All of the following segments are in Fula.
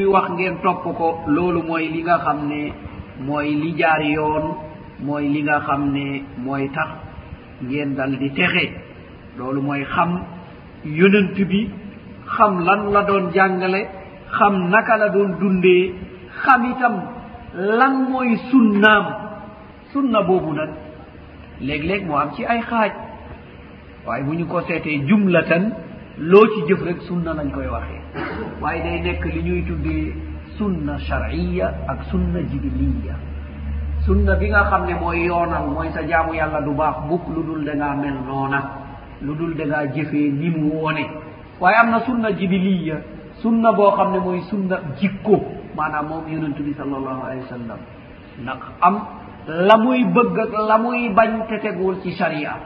muy wax ngeen topp ko loolu mooy li nga xam ne mooy li jaar yoon mooy li nga xam ne mooy tax ngeen dal di texe. Loolu mooy xam yonent bi xam lan la doon jàngale xam naka la doon dundee xam itam lan mooy sunnaam. Sunna boobu nag léeg-léeg moo am ci ay xaaj. Waaye bu ñu ko seetee jumlatan loo ci jëf rek sunna lañ koy waxee waaye day nekk li ñuy tuddee sunna sharciya ak sunna jibiliya. sunna bi nga xam ne mooy yoonal mooy sa jaamu yàlla du baax bukk lu dul da ngaa mel noona lu dul da ngaa jëfee ni mu woone waaye am na sunna jibiliya sunna boo xam ne mooy sunna jikko maanaam moom yonentu bi sal allahu alehi wa sallam. ndax am la muy bëgg ak la muy bañ te teguwul ci sharia.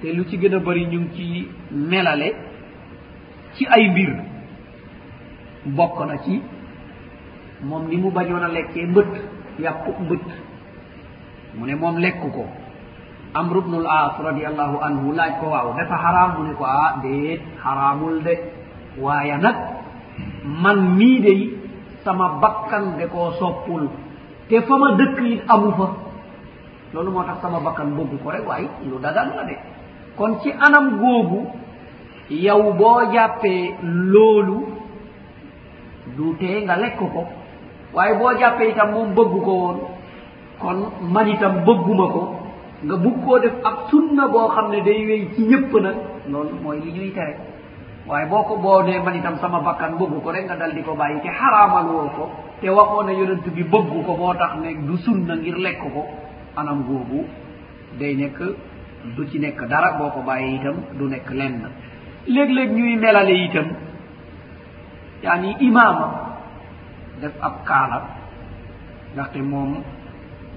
te lu ci gën a bëri ñu ngi ci melale ci ay mbir. Bokk na ci moom ni mu bañoon a lekkee mbët yàpp mbët mu ne moom lekk ko. Amru bnul as radiallahu anhu laaj ko waaw dafa xaraam? Mu ne ko ah déet xaraamul de. Waaye nag man mii dey sama bakkan de koo soppul. Te fa ma dëkk it amu fa. Loolu moo tax sama bakkan bëgg ko rek waaye lu dagan la de. Kon ci anam googu yow boo jàppee loolu du tee nga lekk ko waaye boo jàppee itam moom bëggu ko woon kon man itam bëgguma ko nga bugg koo def ab sunna boo xam ne day wéy ci ñëpp nag loolu mooy li ñuy tere. Waaye boo ko boo nee man itam sama bakkan bëggu ko rek nga dal di ko bàyyi te xaraamal woo ko te waxoo ne yonent bi bëggu ko moo tax ne du sunna ngir lekk ko anam googu day nekk du ci nekk dara boo ko bàyyee itam du nekk lenn. léeg-léeg ñuy melale itam yaani imaama def ab kaala ndaxte moom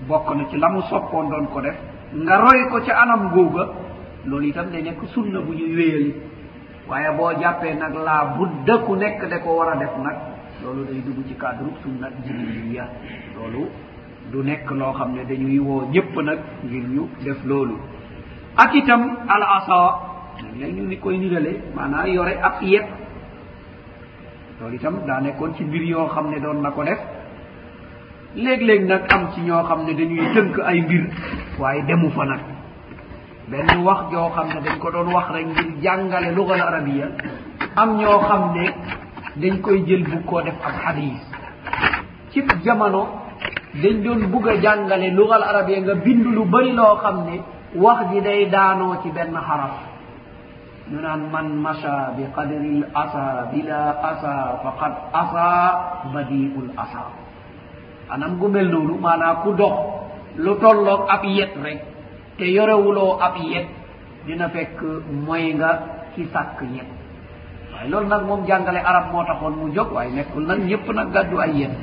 bokk na ci la mu soppoon doon ko def nga roy ko ca anam googa loolu itam day nekk sunna bu ñuy wéyali. Waaye boo jàppee nag laa budda ku nekk da ko war a def nag loolu day dugg ci cadre sunna jibiliya loolu du nekk loo xam ne dañuy woo ñëpp nag ngir ñu def loolu. Ak itam al asa léegi ñu ni koy nirale maanaam yore ab yet loolu itam daa nekkoon ci mbir yoo xam ne doon na ko def. Léeg-léeg nag am ci ñoo xam ne dañuy tënk ay mbir waaye demu fa nag. Benn wax joo xam ne dañ ko doon wax rek ngir jàngale lugal arabia am ñoo xam ne dañ koy jël bu koo def ab hadis ci jamono dañ doon bugg a jàngale lugal arabia nga bind lu bëri loo xam ne wax ji day daanoo ci benn xaraf. nonan man macha bi qadri l asa bila asa faqad asa badi'ul asa. Anam gu mel noonu maanaa ku dox lu tolloog ab yet rek te yorewuloo ab yet dina fekk moy nga ci sàkk yet. Waaye loolu nag moom jàngale arab moo taxoon mu jóg waaye nekkul nag ñëpp nag gàddu ay yet.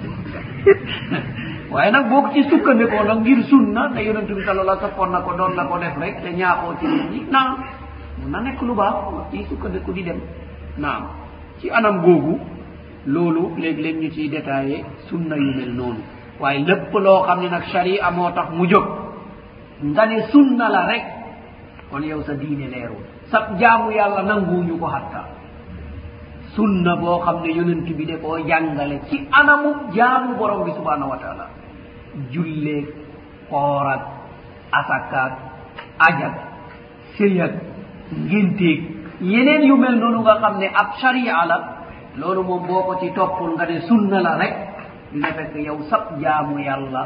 Waaye nag boo ci sukkandikoo nag ngir sunna ne yonentu bi sallallah sappoon na ko doon na ko def rek te ñaaxoo ci nit ñi naa mun na nekk lu baax ci sukkandiku di dem. Naam. Ci anam googu loolu léeg-léeg ñu ciy détaillé sunna yu mel noonu. Waaye lépp loo xam ne nag sharia moo tax mu jóg. Nga ne sunna la rek kon yow sa diine leerul. Sa jaamu yàlla nanguuñu ko hatta. Sunna boo xam ne yonent bi de koo jàngale ci anamu jaamu borom bi subhanahu wa taala. Julleeg koorat asakaat ajak séyag ngénteeg yeneen yu mel noonu nga xam ne ab sharia la loolu moom boo ko ci toppul nga ne sunna la rek dina fekk yow sab jaamu yàlla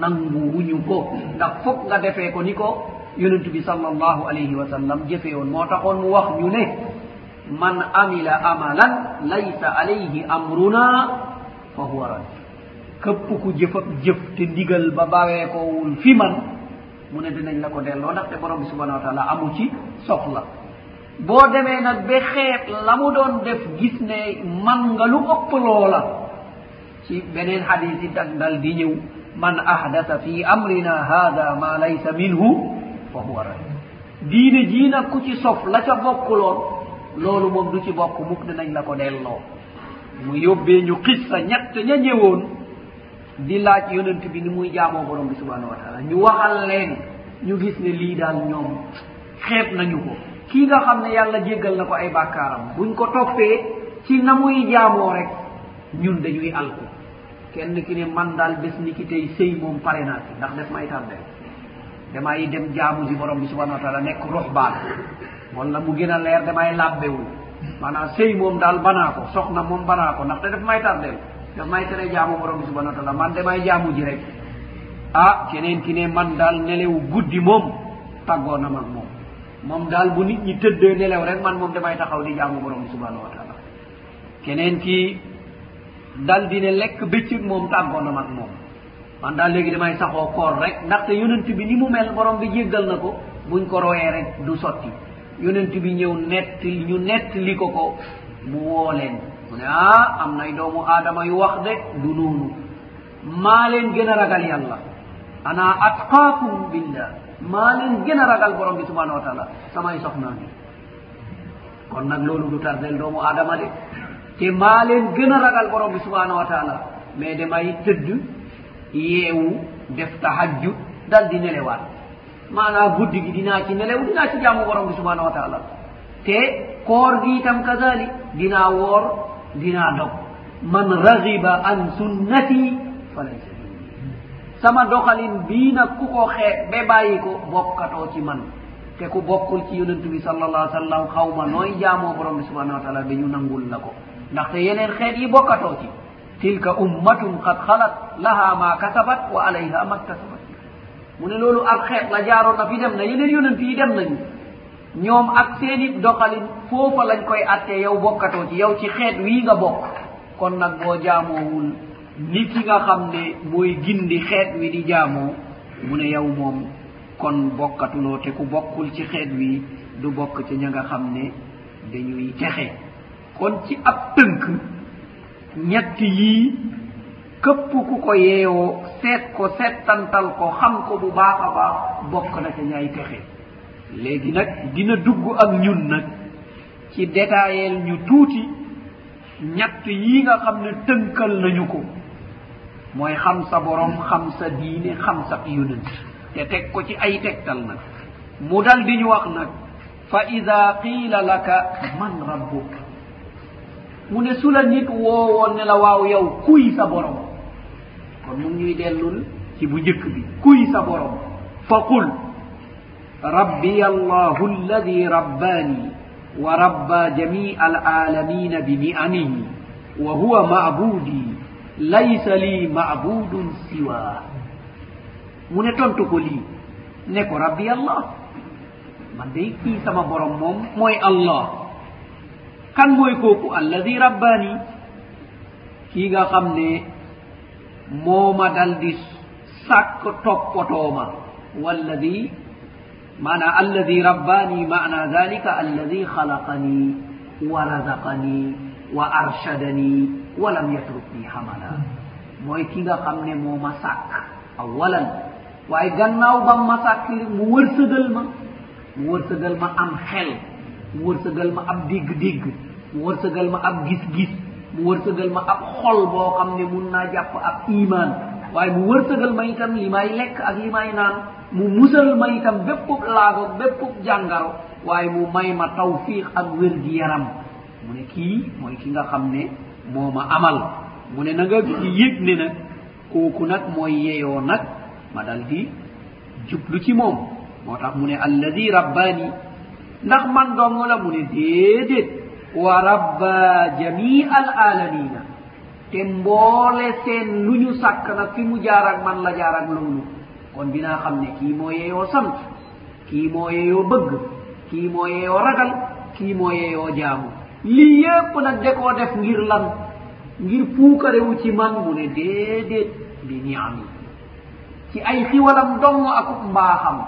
nangu wuñu ko. Ndax foog nga defee ko ni ko yonent bi sal allahu alayhi wa sallam jëfee woon. Moo taxoon mu wax ñu ne man amila amalan laysa alayhi amruna fa huwa rad képp ku jëf ab jëf te ndigal ba bawee baweekoowul fi man mu ne dinañ la ko delloo ndaxte borom bi subhanahu wa taala amu ci soxla. boo demee nag ba xeet la mu doon def gis ne man nga lu ëpp loola. ci beneen xadis yi dag dal di ñëw man ahdasa fi amrina hada ma laysa minhu fa huwa ray diine jii nag ku ci sof la ca bokkuloon loolu moom du ci bokk mukk dinañ la ko delloo. mu yóbbee ñu xissa ñett ña ñëwoon di laaj yonent bi ni muy jaamoo borom bi subhanahu wa taala. Ñu waxal leen ñu gis ne lii daal ñoom xeeb nañu ko. Kii nga xam ne yàlla jéggal na ko ay bàkkaaram. Buñ ko toppee ci na muy jaamoo rek ñun dañuy alku. Kenn ki ne man daal bés ni ki tey sëy moom pare naa ci ndax def may tardé. Damay dem jaamu si borom bi subhanahu wa taala nekk rox baan wala mu gën a leer damay làbbewul. Maanaam sëy moom daal banaa ko soxna moom banaa ko ndax te def may tardeel te may tere jaamu borom bi subhanahu wa taala. Man de may jaamu ji rek. Ah keneen ki ne man daal nelewu guddi moom tàggoo na mag moom. Moom daal bu nit ñi tëddee nelew rek man moom damay taxaw di jaamu borom bi subhanahu wa taala. Keneen ki dal di lekk bëccëg moom tàggoo na mag moom. Man daal léegi damay saxoo koor rek ndaxte yonent bi ni mu mel borom bi jéggal na ko buñ ko royee rek du sotti. Yonent bi ñëw nett ñu nett li ko ko mu woo leen. ne a am nay doomu aadama yu wax de du noonu. Maa leen gën a ragal yàlla. Ana atqaakum billah. Maa leen gën a ragal borom bi subhanahu wa taala samay soxnaa ngi. Kon nag loolu du tardel doomu aadama de. Te maa leen gën a ragal borom bi subhanahu wa taala mais damay tëdd yeewu def tahajju dal di nelewaat. Maanaa guddi gi dinaa ci nelew dinaa ci jaamu borom bi subhanahu wa taala te koor gi itam kadalik dinaa woor dinaa dog. Man ragiba an sunnati falaysa minni sama doxalin bii nag ku ko xee ba bàyyi ko bokkatoo ci man. Te ku bokkul ci yonent bi sal sallallah sallam xaw ma nooy jaamoo borom bi subhanau wa taala bi ñu nangul la ko. Ndaxte yeneen xeet yi bokkatoo ci. Tilka ummatun qad xalat laha ma kasabat wa alayha ma ktasabat mu ne loolu ab xeet la jaaroon na fi dem na yeneen yonent yi dem nañu. ñoom ak seeni doxalin foofa lañ koy attee yow bokkatoo ci yow ci xeet wii nga bokk. kon nag boo jaamoowul ni ki nga xam ne mooy gindi xeet wi di jaamoo mu ne yow moom kon bokkatuloo te ku bokkul ci xeet wi du bokk ci ña nga xam ne dañuy texe. kon ci ab tënk ñett yii këpp ku ko yeewoo seet ko seettantal ko xam ko bu baax a baax bokk na ca ñay texe. léegi nag dina dugg ak ñun nag ci détaillel ñu tuuti ñett yii nga xam ne tënkal nañu ko. Mooy xam sa borom xam sa diine xam sa yonent. Te teg ko ci ay tegtal nag. Mu dal di ñu wax nag fa ida qiila laka man rabbuk? Mu ne su la nit woowoon ne la waaw yow kuy sa borom kon mu ngi ñuy dellul ci bu njëkk bi. Kuy sa borom fa qul. ربي الله الذي رباني وربى جميع العالمين بنعمه وهو معبودي ليس لي معبود سواه mune toon to ko lii ne ko rabbi allah. Man day kii sama borom moom mooy allah. Kan mooy kooku? Alladi rabbani. Kii nga xam ne mooma dal di sàkk toppatooma walladi معنى الذي رباني معنى ذلك الذي خلقني ورزقني وأرشدني ولم يتركني حملا مويتيغا قمني مو sàkk awalan. Waaye gannaaw bam ma masak mu wërsëgal ma. Mu wërsëgal ma am xel mu wërsëgal ma ab dégg-dégg mu wërsëgal ma ab gis-gis mu wërsëgal ma ab xol boo xam ne mun naa jàpp ab iman waaye mu wërsëgal ma itam li may lekk ak li may naan. mu musal ma itam béppub laago béppub jàngaro waaye mu may ma tawfiq ak wér gi yaram. Mu ne kii mooy ki nga xam ne moo ma amal. Mu ne na nga yëg ne nag kooku nag mooy yeyoo nag ma dal di jublu ci moom. Moo tax mu ne alladi rabbaani ndax man dong la? Mu ne déedéet. Wa rabba jamii al alamina te mboole seen lu ñu sàkk nag fi mu jaar ak man la jaar ak loolu kon dinaa xam ne kii moo yeeyoo sant kii moo yeeyoo bëgg kii moo yeeyoo ragal kii moo yeeyoo jaamu. Lii yépp nag de koo def ngir lan? Ngir puukarewu ci man mu ne déedéet bi niami. Ci ay xiwalam dong akub mbaaxam.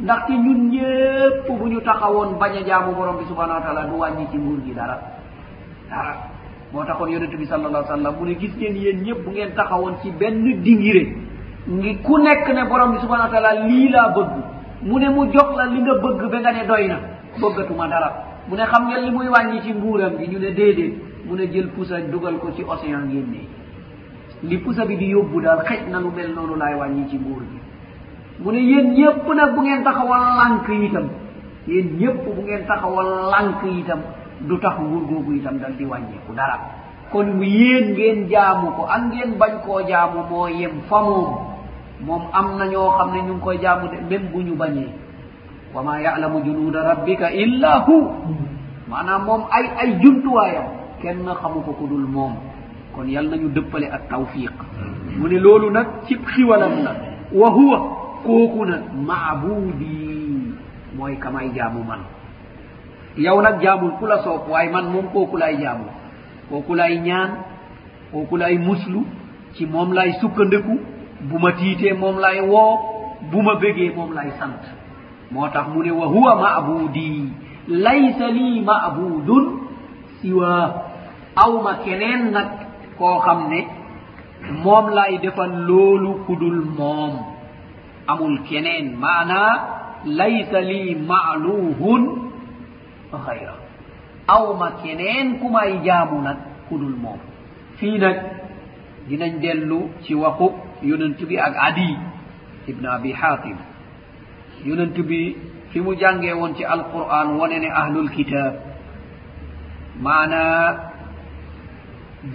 Ndax ci ñun ñépp bu ñu taxawoon bañ a jaamu borom bi subhanau wa taala du wàññi ci nguur gi dara. Dara. Moo taxoon yonente bi sal allah sallam mu ne gis ngeen yéen ñépp bu ngeen taxawoon ci benn dingire. ngi ku nekk ne borom bi subhana wa taala lii laa bëgg. Mu ne mu jox la li nga bëgg ba nga ne doy na. Bëggatuma dara. Mu ne xam ngeen li muy wàññi ci nguuram gi ñu ne déedéet. Mu ne jël pusa dugal ko ci océan génne li pusa bi di yóbbu daal xej na lu mel noonu laay wàññi ci nguur gi. Mu ne yéen ñépp nag bu ngeen taxawal lànk itam yéen ñépp bu ngeen taxawal lànk itam du tax nguur googu itam dal di wàññeeku dara. Kon mu yéen ngeen jaamu ko ak ngeen bañ koo jaamu moo yem fa moom. moom am na ñoo xam ne ñu ngi koy jaamu de même bu ñu bañee. wa ma yalamu junuda rabbika illa hu. maanaam moom ay ay jumtuwaayam kenn xamu ko ku dul moom. kon yal nañu dëppale ak tawfiq mu ne loolu nag cib xiwalam la. wa huwa kooku nag maabudi mooy kamay jaamu man. yow nag jaamul ku la soob waaye man moom kooku laay jaamu. kooku laay ñaan kooku laay muslu ci moom laay sukkandiku bu ma tiitee moom lay woo bu ma bégee moom lay sant. Moo tax mu ne wa huwa maabudi laysa lii maabudun siwa. Awma keneen nag koo xam ne moom lay defal loolu kudul moom. Amul keneen maanaa laysa lii maaluhun gayra awma keneen ku may jaamu nag kudul moom. Fii nag dinañ dellu ci waxu yonent bi ak adi ibne abi hatim. Yonent bi fi mu jàngee woon ci alquran wone ne ahlul kitab maana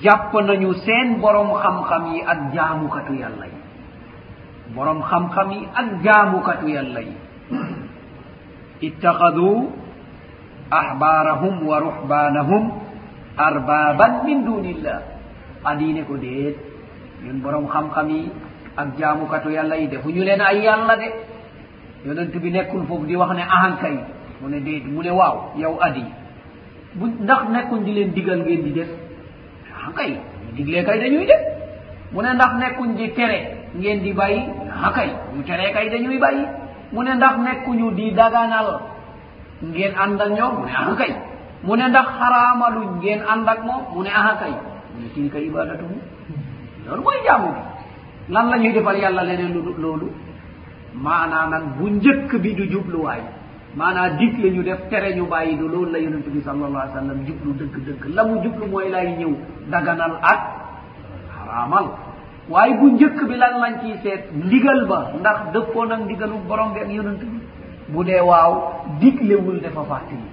jàpp nañu seen borom xam-xam yi ak jaamukatu yàlla yi. Borom xam-xam yi ak jaamukatu yàlla yi. Ittaxadu ahbarahum wa ruhbanahum arbaban min dunillah adine ko déet. ñun borom xam-xam yi ak jaamukatu yàlla yi defuñu leen ay yàlla de. Yonent bi nekkul foofu di wax ne ahankay mu ne déet mu ne waaw yow adi bu ndax nekkuñ di leen digal ngeen di def? Ahankay diglee kay dañuy def. Mu ne ndax nekkuñ di tere ngeen di bàyyi? Ahankay ñu teree kay dañuy bàyyi. Mu ne ndax nekkuñu di daganal ngeen ànd ak ñoom? Mu ne ahankay mu ne ndax xaraamaluñ ngeen ànd ak moom? Mu ne ahankay mu ne tilka ibadatuhu loolu mooy jaamu bi. Lan la ñuy defal yàlla leneen lu loolu? Maanaa nag bu njëkk bi du jubluwaay. Maanaa dig la ñu def tere ñu bàyyi du loolu la yonente bi sallallahu alih sallam jublu dëgg-dëgg. La mu jublu mooy lay ñëw daganal ak xaraamal. Waaye bu njëkk bi lan lañ ciy seet? Ndigal ba. Ndax dëppoo nag ndigalu borom bi ak yonente bi. Bu dee waaw diglewul dafa fàttali.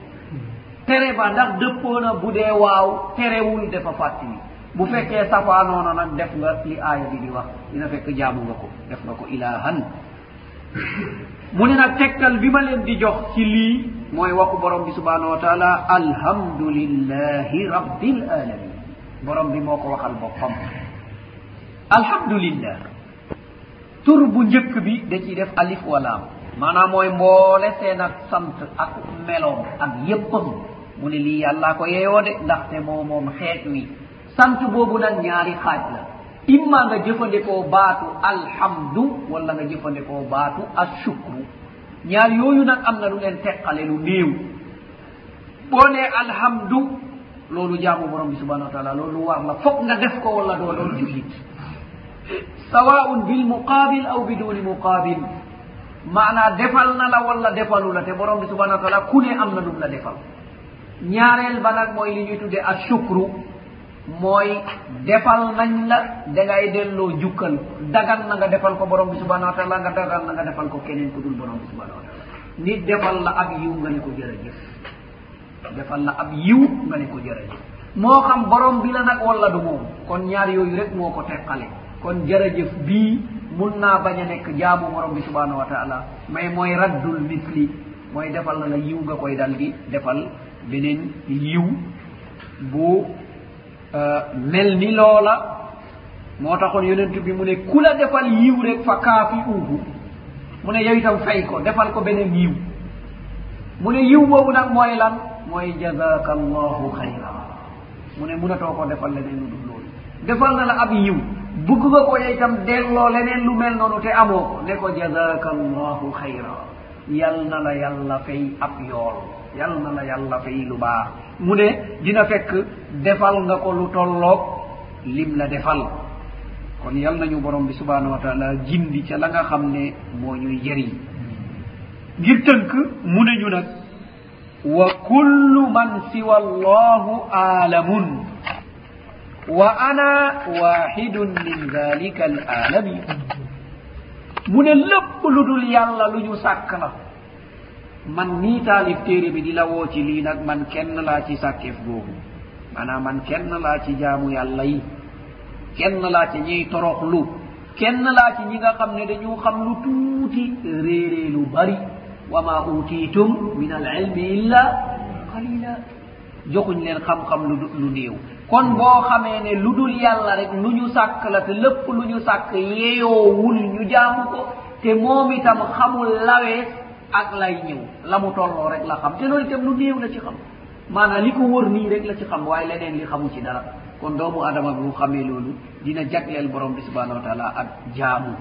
Tere ba ndax dëppoo na bu dee waaw terewul dafa fàttali. bu fekkee safaa noonu nag def nga li aaya bi di wax dina fekk jaamu nga ko def nga ko ilahan mu ne nag tegtal bi ma leen di jox ci lii mooy waxu borom bi subhanahu wa taala alhamdulillahi rabbil alamin borom bi moo ko waxal boppam. Alhamdulillah. Tur bu njëkk bi da ciy def alif walaam maanaam mooy mboole seen ak sant ak meloom ak yéppam. Mu ne lii yàllaa ko yeyoo de ndaxte moo moom xeet wi. sant boobu nag ñaari xaaj la. Imma nga jëfandikoo baatu alhamdu wala nga jëfandikoo baatu ashukru. Ñaar yooyu nag am na lu leen teqale lu néew. Boo nee alhamdu loolu jaamu borom bi subhanau wa taala loolu war la. Foog nga def ko wala doo doon jullit. Sawaun bilmuqabil aw biduni muqabil maanaa defal na la wala defalu la te borom bi subhanau wa taala ku ne am na lum la defal. Ñaareel ba nag mooy li ñuy tudde ashukru. mooy defal nañ la dangay delloo jukkal dagan na nga defal ko borom bi subhanahu wa taala nga dagan na nga defal ko keneen ku dul borom bi subhanahu wa taala nit defal la ab yiw nga ne ko jërëjëf. Defal la ab yiw nga ne ko jërëjëf. Moo xam borom bi la nag wala du moom kon ñaar yooyu rek moo ko teqale. Kon jërëjëf bii mun naa bañ a nekk jaamu borom bi subhanahu wa taala mais mooy raddul misli mooy defal na la yiw nga koy dal di defal beneen yiw bu Eh, mel ni loola moo taxoon yonentu bi mu ne ku la defal yiw rek fa kaafi uuhu mu ne yow itam fay ko defal ko beneen yiw mu ne yiw boobu nag mooy lan? Mooy jazaka allahu xayra mu ne munatoo ko defal leneen lu dul loolu. Defal na la ab yiw bugg nga ko yow itam delloo leneen lu mel noonu te amoo ko ne ko jazaka allahu xayra yal na la yàlla fay ab yool. yal na la yàlla fay lu baax. Mu ne dina fekk defal nga ko lu tolloog lim la defal. Kon yal nañu borom bi subhanahu wa taala jindi ca la nga xam ne moo ñuy jëriñ. Ngir tënk mu ne ñu nag wa kullu man siwa allahu aalamun. Wa ana waxidun min dalika al aalami mu ne lépp lu dul yàlla lu ñu sàkk la. man nii taalif téere bi di la woo ci lii nag man kenn laa ci sàkkeef googu. Maanaam man kenn laa ci jaamu yàlla yi. Kenn laa ci ñiy toroxlu. Kenn laa ci ñi nga xam ne dañu xam lu tuuti réeree lu bari. Wa ma utiitum min al ilmi illa qalila joxuñ leen xam-xam lu lu néew. Kon boo xamee ne lu dul yàlla rek lu ñu sàkk la te lépp lu ñu sàkk yeyoowul ñu jaamu ko te moom itam xamul lawee ak lay ñëw la mu tolloo rek la xam te loolu itam lu néew la ci xam maanaam li ko wër nii rek la ci xam waaye leneen li xamu ci dara kon doomu adama bi bu xamee loolu dina jagleel borom bi subhanahu wa taala ak jaamu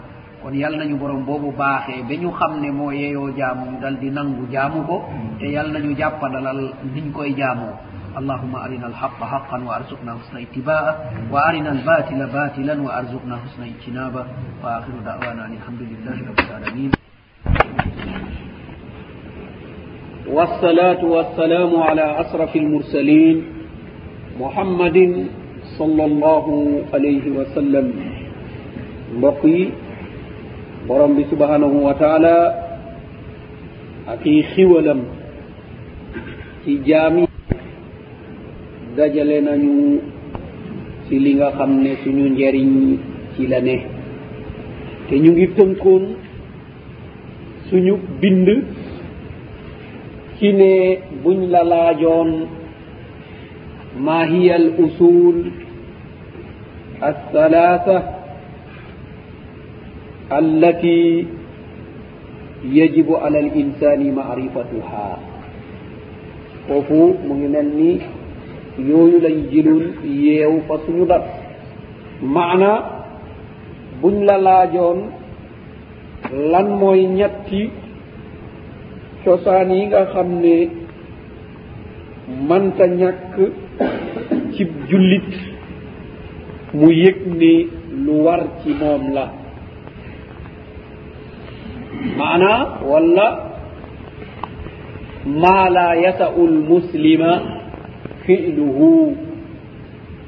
kon yal nañu borom boobu baaxee ba ñu xam ne moo yeyoo jaamu ñu dal di nangu jaamu ko te yal nañu jàppandalal niñ koy jaamoo اللهم أرنا الحق حقا وأرزقنا حسن اتباعه وأرنا الباطل باطلا وأرزقنا حسن اجتنابه وآخر دعوانا أن الحمد لله رب العالمين والصلاة والسلام على أشرف المرسلين محمد صلى الله عليه وسلم. بقي برم سبحانه وتعالى أكي خولم في جامع دجلنا نيو ci li nga xam ne suñu njariñ ci la ne te ñu ngi tënkoon suñu bind sine buñ la laajoon ma hiya al usul althalatha allati yajibu ala al insani foofu mu ngi mel ni yooyu lañ jëlul yeew fa suñu dat maana buñ la laajoon lan mooy ñetti cosaan yi nga xam ne manta ñàkk ci jullit mu yëg ni lu war ci moom la. Maana wala maa laa yasau lmuslima filuhu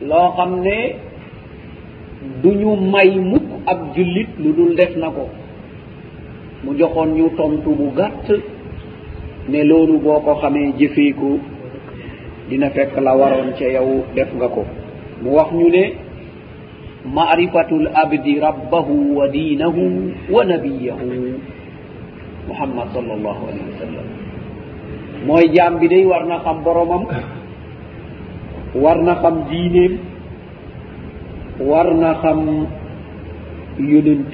loo xam ne du ñu may mukk ab jullit lu dul def na ko. Mu joxoon ñu tontu bu gàtt ne loolu boo ko xamee jëfeeku dina fekk la waroon ca yow def nga ko. Mu wax ñu ne maarifatu l abdi rabbahu wa diinahu wa nabiyahu muhammad sal allahu alehi wa sallam. Mooy jaam bi day war na xam boromam war na xam diineem war na xam yonent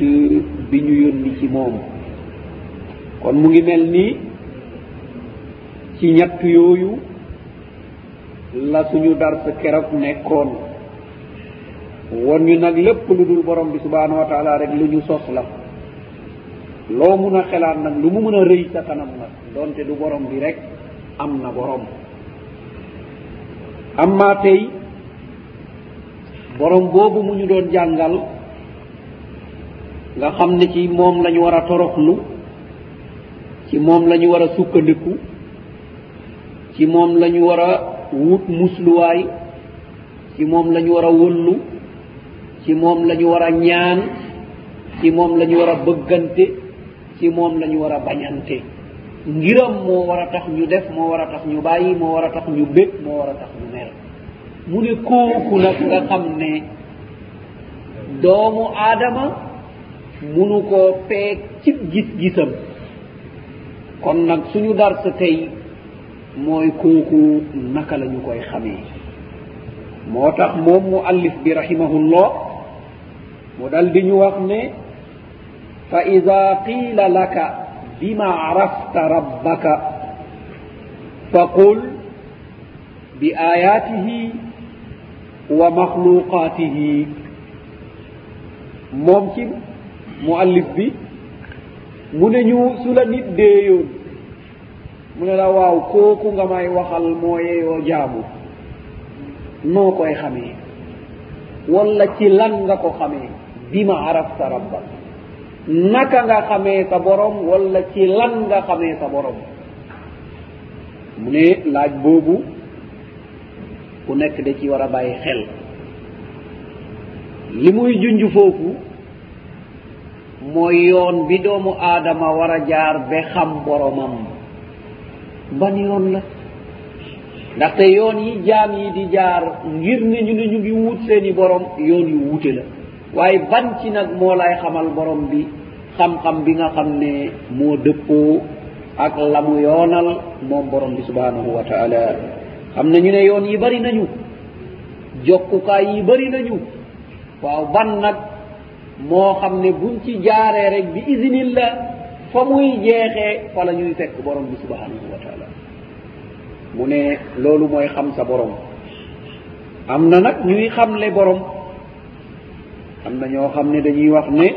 bi ñu yónni ci moom. Kon mu ngi mel ni ci ñett yooyu la suñu dars keroog nekkoon. Won ñu nag lépp lu dul borom bi subhanahu wa taala rek lu ñu sos la. Loo mun a xelaat nag lu mu mun a rëy sa kanam nag donte du borom bi rek am na borom. Amma tey borom boobu mu ñu doon jàngal nga xam ne ci moom la ñu war a toroxlu ci moom la ñu war a sukkandiku ci moom la ñu war a wut musluwaay ci moom la ñu war a wëllu ci moom la ñu war a ñaan ci moom la ñu war a bëggante ci moom la ñu war a bañante. Ngiram moo war a tax ñu def moo war a tax ñu bàyyi moo war a tax ñu bég moo war a tax ñu mer. Mu ne kooku nag nga xam ne doomu aadama munu koo peeg ci gis-gisam. Kon nag suñu darsa tey mooy kooku naka la ñu koy xamee. moo tax moom mu allif bi rahimahullah mu dal di ñu wax ne fa ida qiila laka bima arafta rabbaka faqul bi ayatihi wa maxluqatihi. Moom ci mu allif bi mu ne ñu su la nit deeyoon mu ne la waaw kooku nga may waxal moo yeyoo jaamu. Noo koy xamee? Wala ci lan nga ko xamee? Bima arafta rabbak. Naka nga xamee sa borom wala ci lan nga xamee sa borom? Mu ne laaj boobu ku nekk da ci war a bàyyi xel. Li muy junj foofu mooy yoon bi doomu aadama war a jaar ba xam boromam. ban yoon la. Ndaxte yoon yi jaam yi di jaar ngir ni ñu ne ñu ngi wut seeni borom yoon yu wute la. Waaye ban ci nag moo lay xamal borom bi xam-xam bi nga xam ne moo dëppoo ak la mu yoonal moom borom bi subhanahu wa taala. Xam nañu ne yoon yi bëri nañu jokkukaay yi bëri nañu. Waaw ban nag moo xam ne buñ ci jaaree rek bi isinillah fa muy jeexee fa la ñuy fekk borom bi subhanahu wa taala. Mu ne loolu mooy xam sa borom. Am na nag ñuy xamle borom. Am na ñoo xam ne dañuy wax ne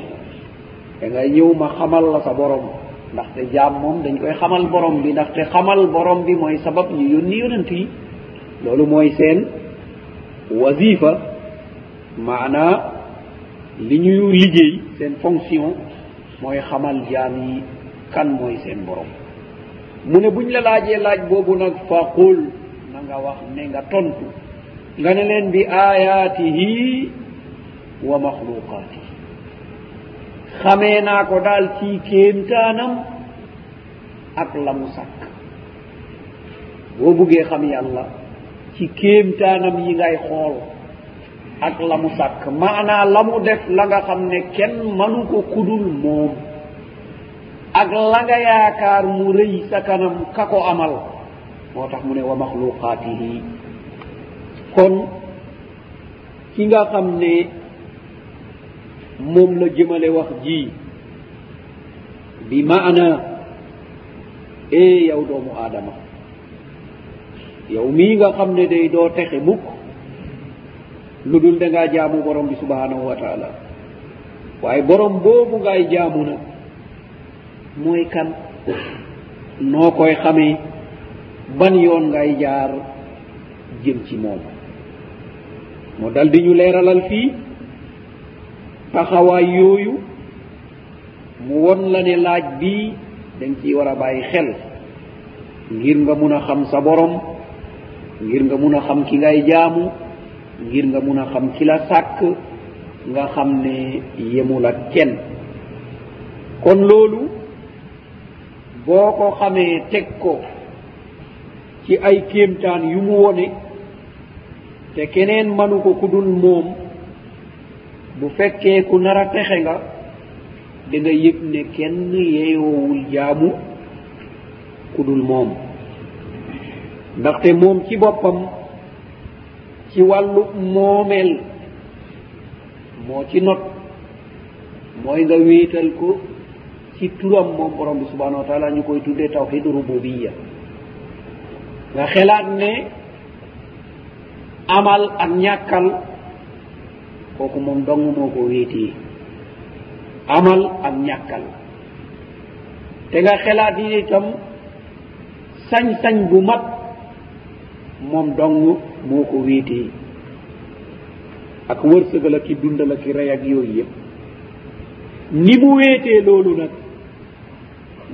da ngay ñëw ma xamal la sa borom. Ndaxte jaam moom dañ koy xamal borom bi ndaxte xamal borom bi mooy sabab ñu yónni yonent yi. Loolu mooy seen wasifa maanaa li ñuy liggéey seen fonction mooy xamal jaam yi kan mooy seen borom. mu ne buñ la laajee laaj boobu nag fa qul na nga wax ne nga tontu. nga ne leen bi ayaatihi wa maxluqaatihi xamee naa ko daal ci kéemtaanam ak la mu sàkk. boo buggee xam yàlla ci kéemtaanam yi ngay xool ak la mu sàkk. Maanaa la mu def la nga xam ne kenn manu ko kudul moom. Ak la nga yaakaar mu rëy sa kanam ka ko amal. Moo tax mu ne wa maxluqaatihi kon ki nga xam ne moom la jëmale wax ji bi maana e yow doomu aadama. Yow mii nga xam ne day doo texe mukk. lu dul dangaa jaamu borom bi subhanahu wa taala. Waaye borom boobu ngay jaamu nag mooy kan? Noo koy xamee? Ban yoon ngay jaar jëm ci moom? Moo dal di ñu leeralal fii taxawaay yooyu mu won la ne laaj bii dañ ciy war a bàyyi xel. Ngir nga mun a xam sa borom ngir nga mun a xam ki ngay jaamu ngir nga mun a xam ki la sàkk nga xam ne yemul ak kenn. Kon loolu boo ko xamee teg ko ci ay kéemtaan yu mu wone te keneen manu ko ku dul moom bu fekkee ku nar a texe nga da nga yëg ne kenn yeeyoowul jaamu ku dul moom. Ndaxte moom ci boppam ci wàllu moomeel. Moo ci not. Mooy nga wéetal ko ci turam moom borom bi subhanahu wa taala ñu koy tuddee tawxid rububiya nga xelaat ne amal ak ñàkkal kooku moom dong moo ko wéetee. Amal ak ñàkkal. Te nga xelaat yi itam sañ-sañ bu mat moom dong moo ko wéetee. Ak wërsëgal ak ki dundal ak ki rey ak yooyu yëpp. Ni mu wéetee loolu nag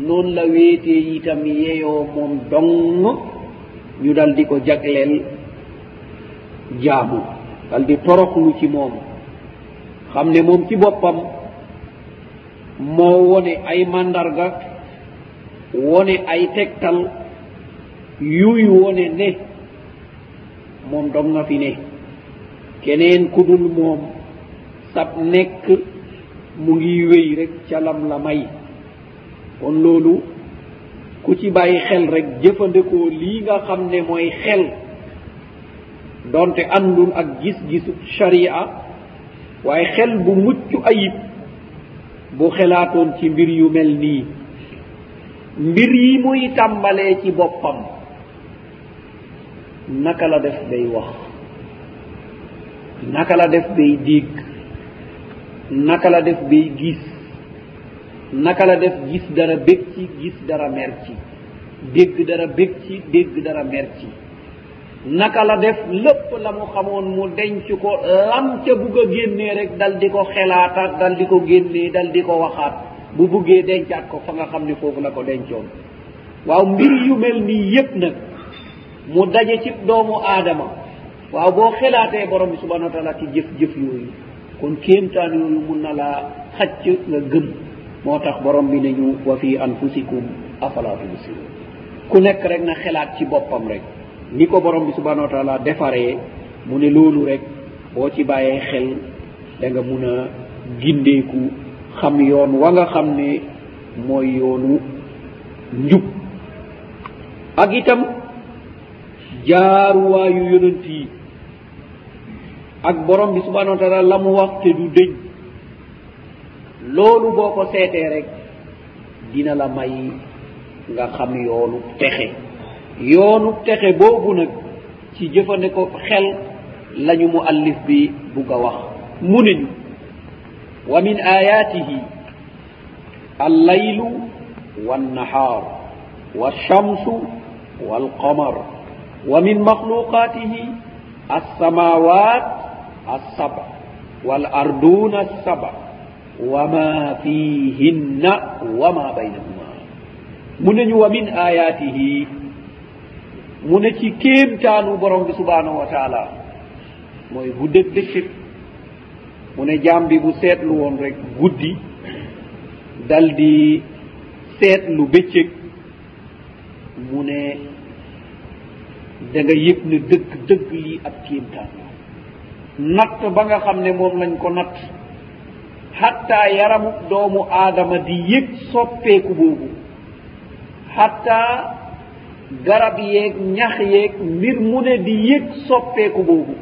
noonu la wéetee itam yeyoo moom dong ñu dal di ko jagleel jaamu. Dal di toroxlu ci moom. Xam ne moom ci boppam moo wone ay màndarga wone ay tegtal yuy wone ne moom dong nga fi ne. Keneen ku dul moom sab nekk mu ngi wéy rek ca lam la may. Kon loolu ku ci bàyyi xel rek jëfandikoo lii nga xam ne mooy xel. Donte àndul ak gis-gisu sharia waaye xel bu mucc ayib bu xelaatoon ci mbir yu mel nii. Mbir yi muy tàmbalee ci boppam. naka la def day wax? Naka la def day dégg? Naka la def day gis? Naka la def gis dara bég ci gis dara mer ci? Dégg dara bég ci dégg dara mer ci? Naka la def lépp la mu xamoon mu denc ko lam ca bugg a génnee rek dal di ko xelaataat dal di ko génnee dal di ko waxaat. Bu buggee dencaat ko fa nga xam ne foofu la ko dencoon. Waaw mbir yu mel nii yépp nag mu daje ci doomu aadama. Waaw boo xelaatee borom bi subhanahu wa taala ci jëf jëf yooyu kon kéemtaan yooyu mun na laa xacc nga gëm. Moo tax borom bi ne ñu wa fi anfusikum afala tubsirun ku nekk rek na xelaat ci boppam rek. Ni ko borom bi subhanau wa taala defaree mu ne loolu rek boo ci bàyyee xel da nga mun a gindeeku xam yoon wa nga xam ne mooy yoonu njub. Ak itam jaaruwaayu yonent yi ak borom bi subhanau wa taala la mu wax te du dëñ loolu boo ko seetee rek dina la may nga xam yoonu texe. Yoonu texe boobu nag ci jëfande ko xel lañu mu allif bi bugg a wax. Mu ne ñu wa min ayatihi allaylu wannahaar walchamsu walqamar wa min makhluqatihi alsamawat alsaba walarduna alsaba wama fihinna wama baynahuma. Mu neñu wa min ayatihi mu ne ci kéemtaanu borom bi subhanahu wa taala mooy guddeg bëccëg mu ne jaam bi bu seetlu woon rek guddi dal di seetlu bëccëg mu ne da nga yëg ne dëgg dëgg lii ab kéemtaan natt ba nga xam ne moom lañ ko natt. Hatta yaramu doomu aadama di yëg soppeeku boobu. Hatta garab yeeg ñax yeeg mbir mu ne di yëg soppeeku boobu.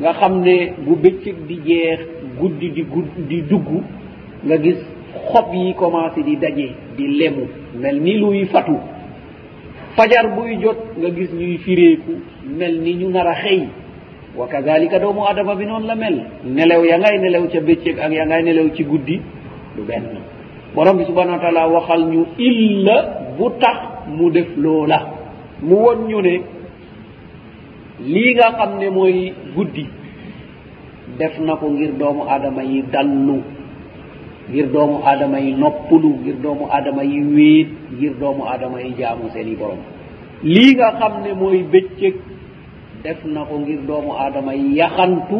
Nga xam ne bu bëccëg di jeex guddi di gudd di dugg nga gis xob yi commencé di daje di lemu. Mel ni luy fatu. fajar buy jot nga gis ñuy fireeku mel ni ñu nar a xëy. Wa kadalika doomu adama bi noonu la mel. Nelew ya ngay nelew ca bëccëg ak ya ngay nelew ci guddi du benn. Borom bi subhanau wa taala waxal ñu illa bu tax mu def loola. Mu won ñu ne lii nga xam ne mooy guddi def na ko ngir doomu adama yi dallu. ngir doomu aadama yi noppulu ngir doomu aadama yi wéet ngir doomu aadama yi jaamu seen i borom. Lii nga xam ne mooy bëccëg def na ko ngir doomu aadama yi yaxantu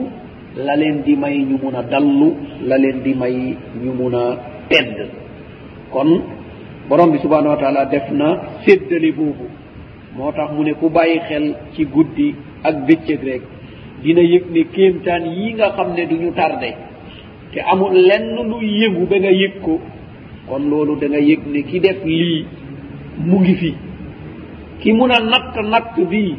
la leen di may ñu mun a dallu la leen di may ñu mun a tedd. Kon borom bi subhanahu wa taala def na séddale boobu. Moo tax mu ne ku bàyyi xel ci guddi ak bëccëg rek dina yëg ne kéemtaan yi nga xam ne du ñu tardé. te amul lenn lu yëngu ba nga yëg ko. Kon loolu da nga yëg ne ki def lii mu ngi fi. Ki mun a natt natt bii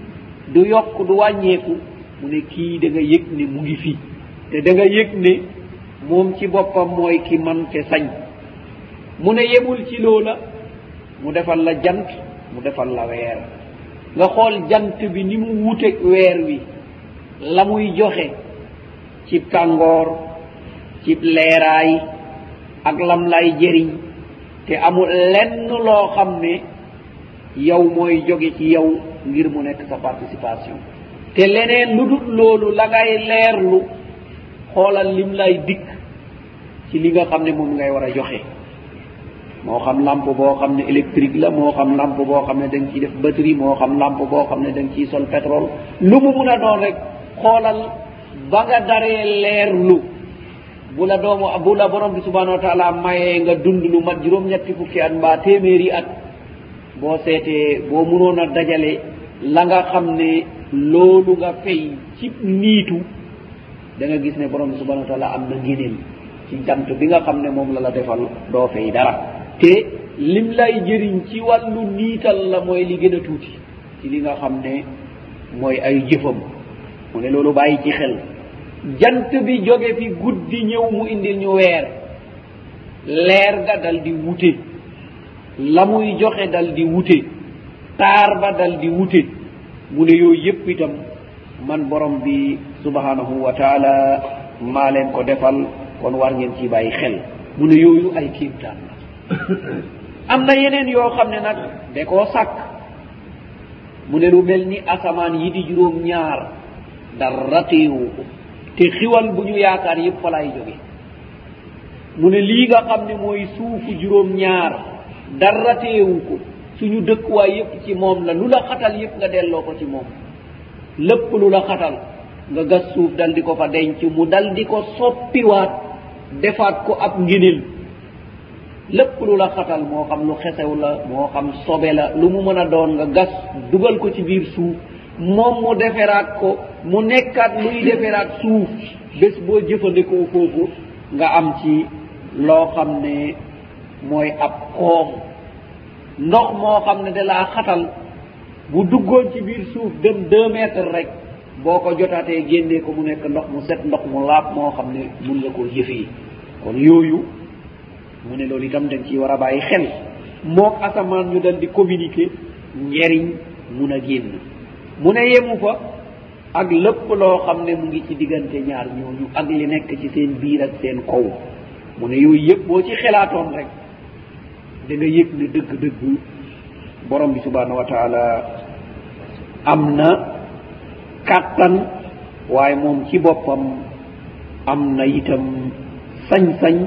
du yokk du wàññeeku mu ne kii da nga yëg ne mu ngi fi. Te da nga yëg ne moom ci boppam mooy ki man te sañ. Mu ne yemul ci loola mu defal la jant mu defal la weer. Nga xool jant bi ni mu wuteeg weer wi la muy joxe ci tàngoor ci leeraay ak lam lay jëriñ te amul lenn loo xam ne yow mooy jóge ci yow ngir mu nekk sa participation. te leneen lu dut loolu la ngay leerlu xoolal lim lay dikk ci li nga xam ne moom ngay war a joxe. Moo xam lamp boo xam ne électrique la moo xam lamp boo xam ne dañ ciy def batterie moo xam lamp boo xam ne dañ ciy sol pétrole. lu mu mun a doon rek xoolal ba nga daree leerlu bula domo bula borom bi subhanahu wa taala maye nga dundulu mat juróom ñetti fukki at mbaa téeméeri at. Boo seetee boo munoon a dajale la nga xam ne loolu nga fay ci niitu da nga gis ne borom bi subhanahu wa taala am na ngéneel ci jant bi nga xam ne moom la la defal doo fay dara. Te lim lay jëriñ ci wàllu niital la mooy li gën a tuuti ci li nga xam ne mooy ay jëfam. Mu ne loolu bàyyi ci xel. jant bi jóge fi guddi ñëw mu indil ñu weer. Leer ga dal di wute. La muy joxe dal di wute. Taar ba dal di wute. Mu ne yooyu yépp itam man borom bi subhanahu wa taala maa leen ko defal kon war ngeen ci bàyyi xel. Mu ne yooyu ay kiimtaan la. Am na yeneen yoo xam ne nag da koo sàkk. Mu ne lu mel ni asamaan yi di juróom ñaar dara téewu ko. te xiwal bu ñu yaakaar yëpp fa laay jóge. mu ne lii nga xam ne mooy suufu juróom ñaar dara teewu ko suñu dëkkuwaay yëpp ci moom la lu la xatal yëpp nga delloo ko ci moom. lépp lu la xatal nga gas suuf dal di ko fa denc mu dal di ko soppiwaat defaat ko ab nginil lépp lu la xatal moo xam lu xesew la moo xam sobe la lu mu mën a doon nga gas dugal ko ci biir suuf moom mu deferaat ko mu nekkaat luy deferaat suuf bés boo jëfandikoo foofu nga am ci loo xam ne mooy ab koom. Ndox moo xam ne da laa xatal bu duggoon ci biir suuf dem deux mètres rek boo ko jotaatee génnee ko mu nekk ndox mu set ndox mu laab moo xam ne mun nga koo jëfee. Kon yooyu mu ne loolu itam dañ ciy war a bàyyi xel. Moog asamaan ñu dal di communiquer njariñ mun a génn. Mu ne yemu fa ak lépp loo xam ne mu ngi ci diggante ñaar ñooñu ak li nekk ci seen biir ak seen kaw. mu ne yooyu yëpp boo ci xelaatoon rek da nga yëg ne dëgg-dëgg borom bi subhanahu wa taala am na kàttan waaye moom ci boppam am na itam sañ-sañ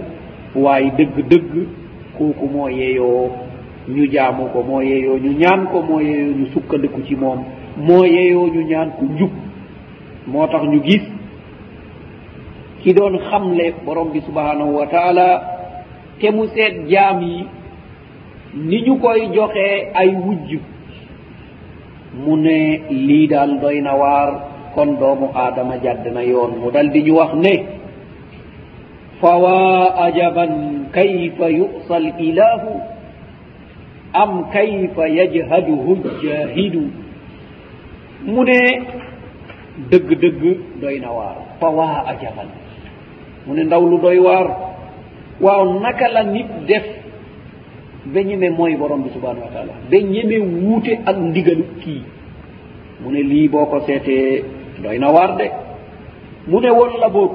waaye dëgg-dëgg kooku moo yeeyoo ñu jaamu ko moo yeeyoo ñu ñaan ko moo yeeyoo ñu sukkandiku ci moom moo yeeyoo ñu ñaan ko njub. moo tax ñu gis ki doon xamle borom bi subhanahu wa taala te mu seet jaam yi ni ñu koy joxee ay wujj. mu ne lii daal doy na waar kon doomu aadama jàdd na yoon. mu dal di ñu wax ne fawa ajaban kayfa yusa l ilahu am kayfa yajhaduhu ljahidu mu ne dëgg dëgg doy na waar. Fawaa a jaman mu ne ndaw lu doy waar. Waaw naka la nit def ba ñeme mooy borom bi subhanahu wa taala? Ba ñeme wuute ak ndigalu kii. Mu ne lii boo ko seetee doy na waar de. Mu ne won la boog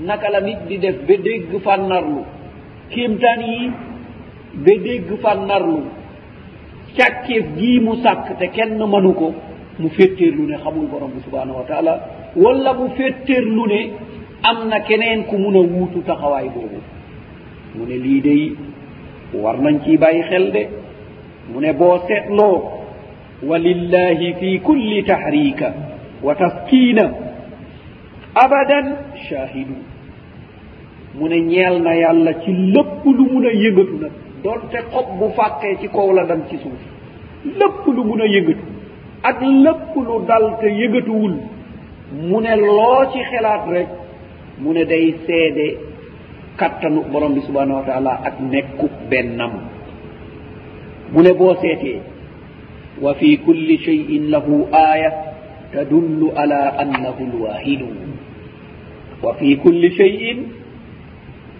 naka la nit di def ba dégg fànnarlu? Kéemtaan yi ba dégg fànnarlu. Càkkeef gii mu sàkk te kenn mënu ko. mu fetterlude xamul borom bi subhanahu wa taala wala mu fetterlude am na keneen ku mun a wuutu taxawaay boobu. Mu ne lii day war nañ ciy bàyyi xel de. Mu ne boo seetloo wa lillahi fi kulli tahrika wa taskiina abadan shahidu mu ne ñeel na yàlla ci lépp lu mun a yëngatu nag donte xob bu fàkkee ci kaw la dam ci suuf lépp lu mun a yëngatu. ak lépp lu dal te yëgatuwul. Mu ne loo ci xelaat rek mu ne day seede kattanu borom bi subhanahu wa taala ak nekku bennam. Mu ne boo seetee wa fi kulli cheyin lahu aya tadullu ala annahu lwahidu wa fi kulli cheyin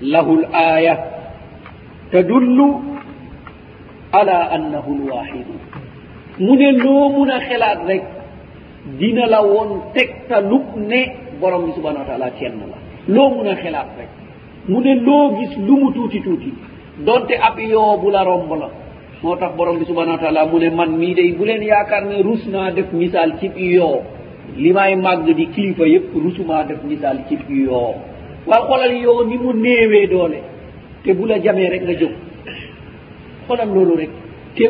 lahu l aya tadullu ala annahu lwahidu mu ne loo mun a xelaat rek dina la woon tegtalub ne borom bi subhanau wa taala kenn la. Loo mun a xelaat rek. Mu ne loo gis lu mu tuuti tuuti donte ab yoobu la romb la. Moo tax borom bi subhanau wa taala mu ne man mii day bu leen yaakaar ne rus naa def misaal cib yoo li may màgg di kilifa yëpp rusumaa def misaal cib yoo. Waaw xoolal yoo ni mu néewee doole te bu la jamee rek nga jóg. Xoolal loolu rek te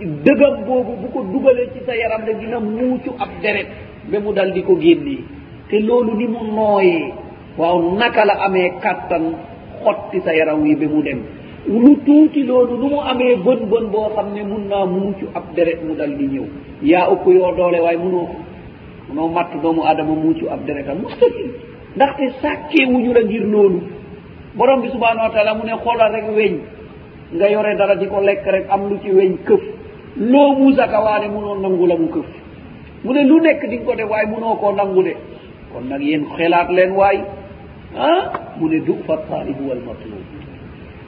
dëgam boobu bu ko dugalee ci sa yaram rek dina muucu ab deret ba mu dal di ko génni te loolu ni mu nooyee waaw naka la amee kàttan xotti sa yaram wi ba mu dem. lu tuuti loolu nu mu amee bon bon boo xam ne mun naa muucu ab deret mu dal di ñëw. yaa ëpp yoo doole waaye munoo ko. munoo matt doomu aadama muucu ab deretam. mustahil ndaxte sàkkeewuñu la ngir loolu. Borom bi subhanahu wa taala mu ne xoolal rek weñ. nga yore dara di ko lekk rek am lu ci weñ këf. loo muusaka waane munoo nangu la mu këf mu ne lu nekk di nga ko def waaye munoo koo nangu de kon nag yéen xelaat leen waay ah? Mu ne du fa taalibu wal matlub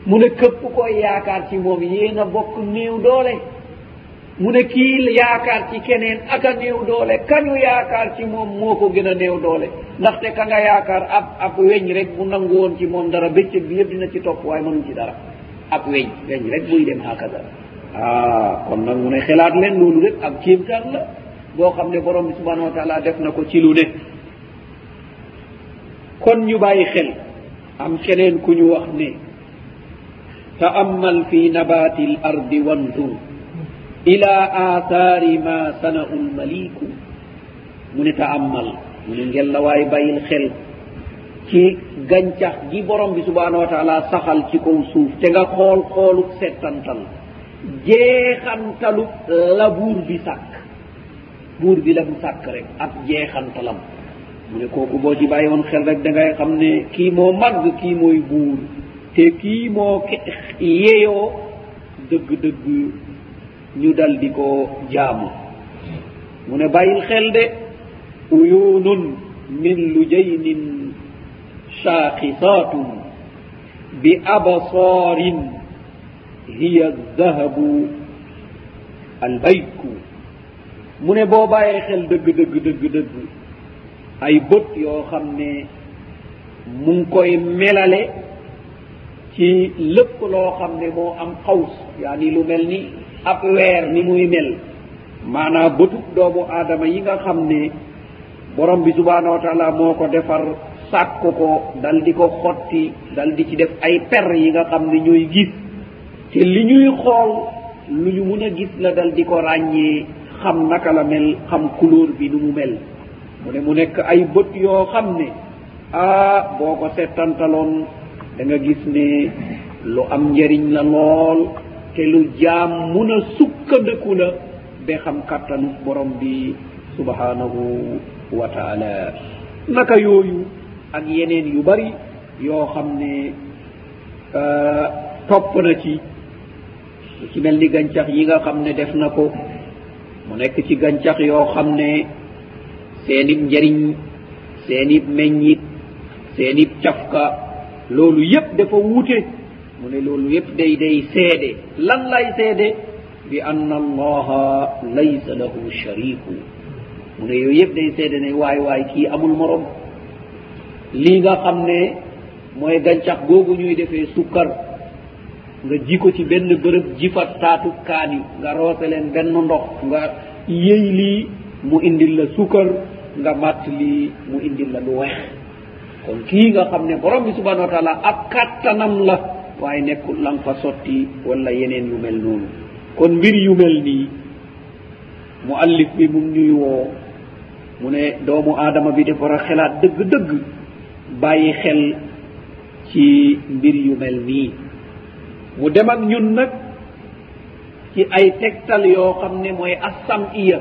mu ne këpp koy yaakaar ci moom yéen a bokk néew doole. Mu ne kii yaakaar ci keneen aka néew doole. Kañu yaakaar ci moom moo ko gën a néew doole. Ndaxte ka nga yaakaar ab ab weñ rek bu nangu woon ci moom dara bëccëg bi yëpp dina ci topp waaye mënuñ ci dara. Ab weñ weñ rek buy dem hakadara ah kon nag mu ne xelaat leen loolu rek ak kéemtaan la boo xam ne borom bi subhanahu wa taala def na ko ci lu ne. Kon ñu bàyyi xel am keneen ku ñu wax ne taammal fi nabati l ardi wandur ila athari ma sanau lmaliku mu ne taammal mu ne ngel la waay bàyyil xel ci gàncax gi borom bi subhanahu wa taala saxal ci kaw suuf te nga xool xoolu settantal. jeexantalu labuur bi sàkk. Buur bi la mu sàkk rek ak jeexantalam. Mu ne kooku boo ci bàyyi woon xel rek da ngay xam ne kii moo màgg kii mooy buur. Te kii moo yeyoo dëgg-dëgg ñu dal di ko jaamu. Mu ne bàyyil xel de uyunun min lujaynin shaakisatun bi absaarin hiya dahabu albayku. Mu ne boo bàyyee xel dëgg dëgg dëgg dëgg. Ay bët yoo xam ne mu ngi koy melale ci lépp loo xam ne moo am xaws. Yaani lu mel ni ab weer ni muy mel. Maanaam bëtub doomu aadama yi nga xam ne borom bi subhanahu wa taala moo ko defar sàkk ko dal di ko xotti dal di ci def ay per yi nga xam ne ñooy gis. te li ñuy xool lu ñu mun a gis la dal di ko ràññee xam naka la mel xam couleur bi nu mu mel. Mu ne mu nekk ay bët yoo xam ne ah boo ko settantaloon da nga gis ne lu am njëriñ la lool te lu jaam mun a sukkandiku la ba xam kattanu borom bi subhanahu wa taala. Naka yooyu ak yeneen yu bari yoo xam ne ah, topp na ci lu ci mel ni gàncax yi nga xam ne def na ko mu nekk ci gàncax yoo xam ne seenib njëriñ seenib meññit seenib cafka loolu yépp dafa wuute. Mu ne loolu yépp day day seede. Lan lay seede? Bi ann allaha laysa lahu shariku mu ne yooyu yépp day seede ne waay waay kii amul morom lii nga xam ne mooy gàncax googu ñuy defee sukkar nga ji ko ci benn bërëb jifat taatu kaani nga roose leen benn ndox nga yëy lii mu indil la sukkar nga matt lii mu indil la lu weex. Kon kii nga xam ne borom bi subhanau wa taala ab kattanam la waaye nekkul lan fa sotti wala yeneen yu mel noonu. Kon mbir yu mel nii mu allif bi mu ñuy woo mu ne doomu aadama bi dafa war a xelaat dëgg-dëgg bàyyi xel ci mbir yu mel nii. mu dem ak ñun nag ci ay tegtal yoo xam ne mooy assam iya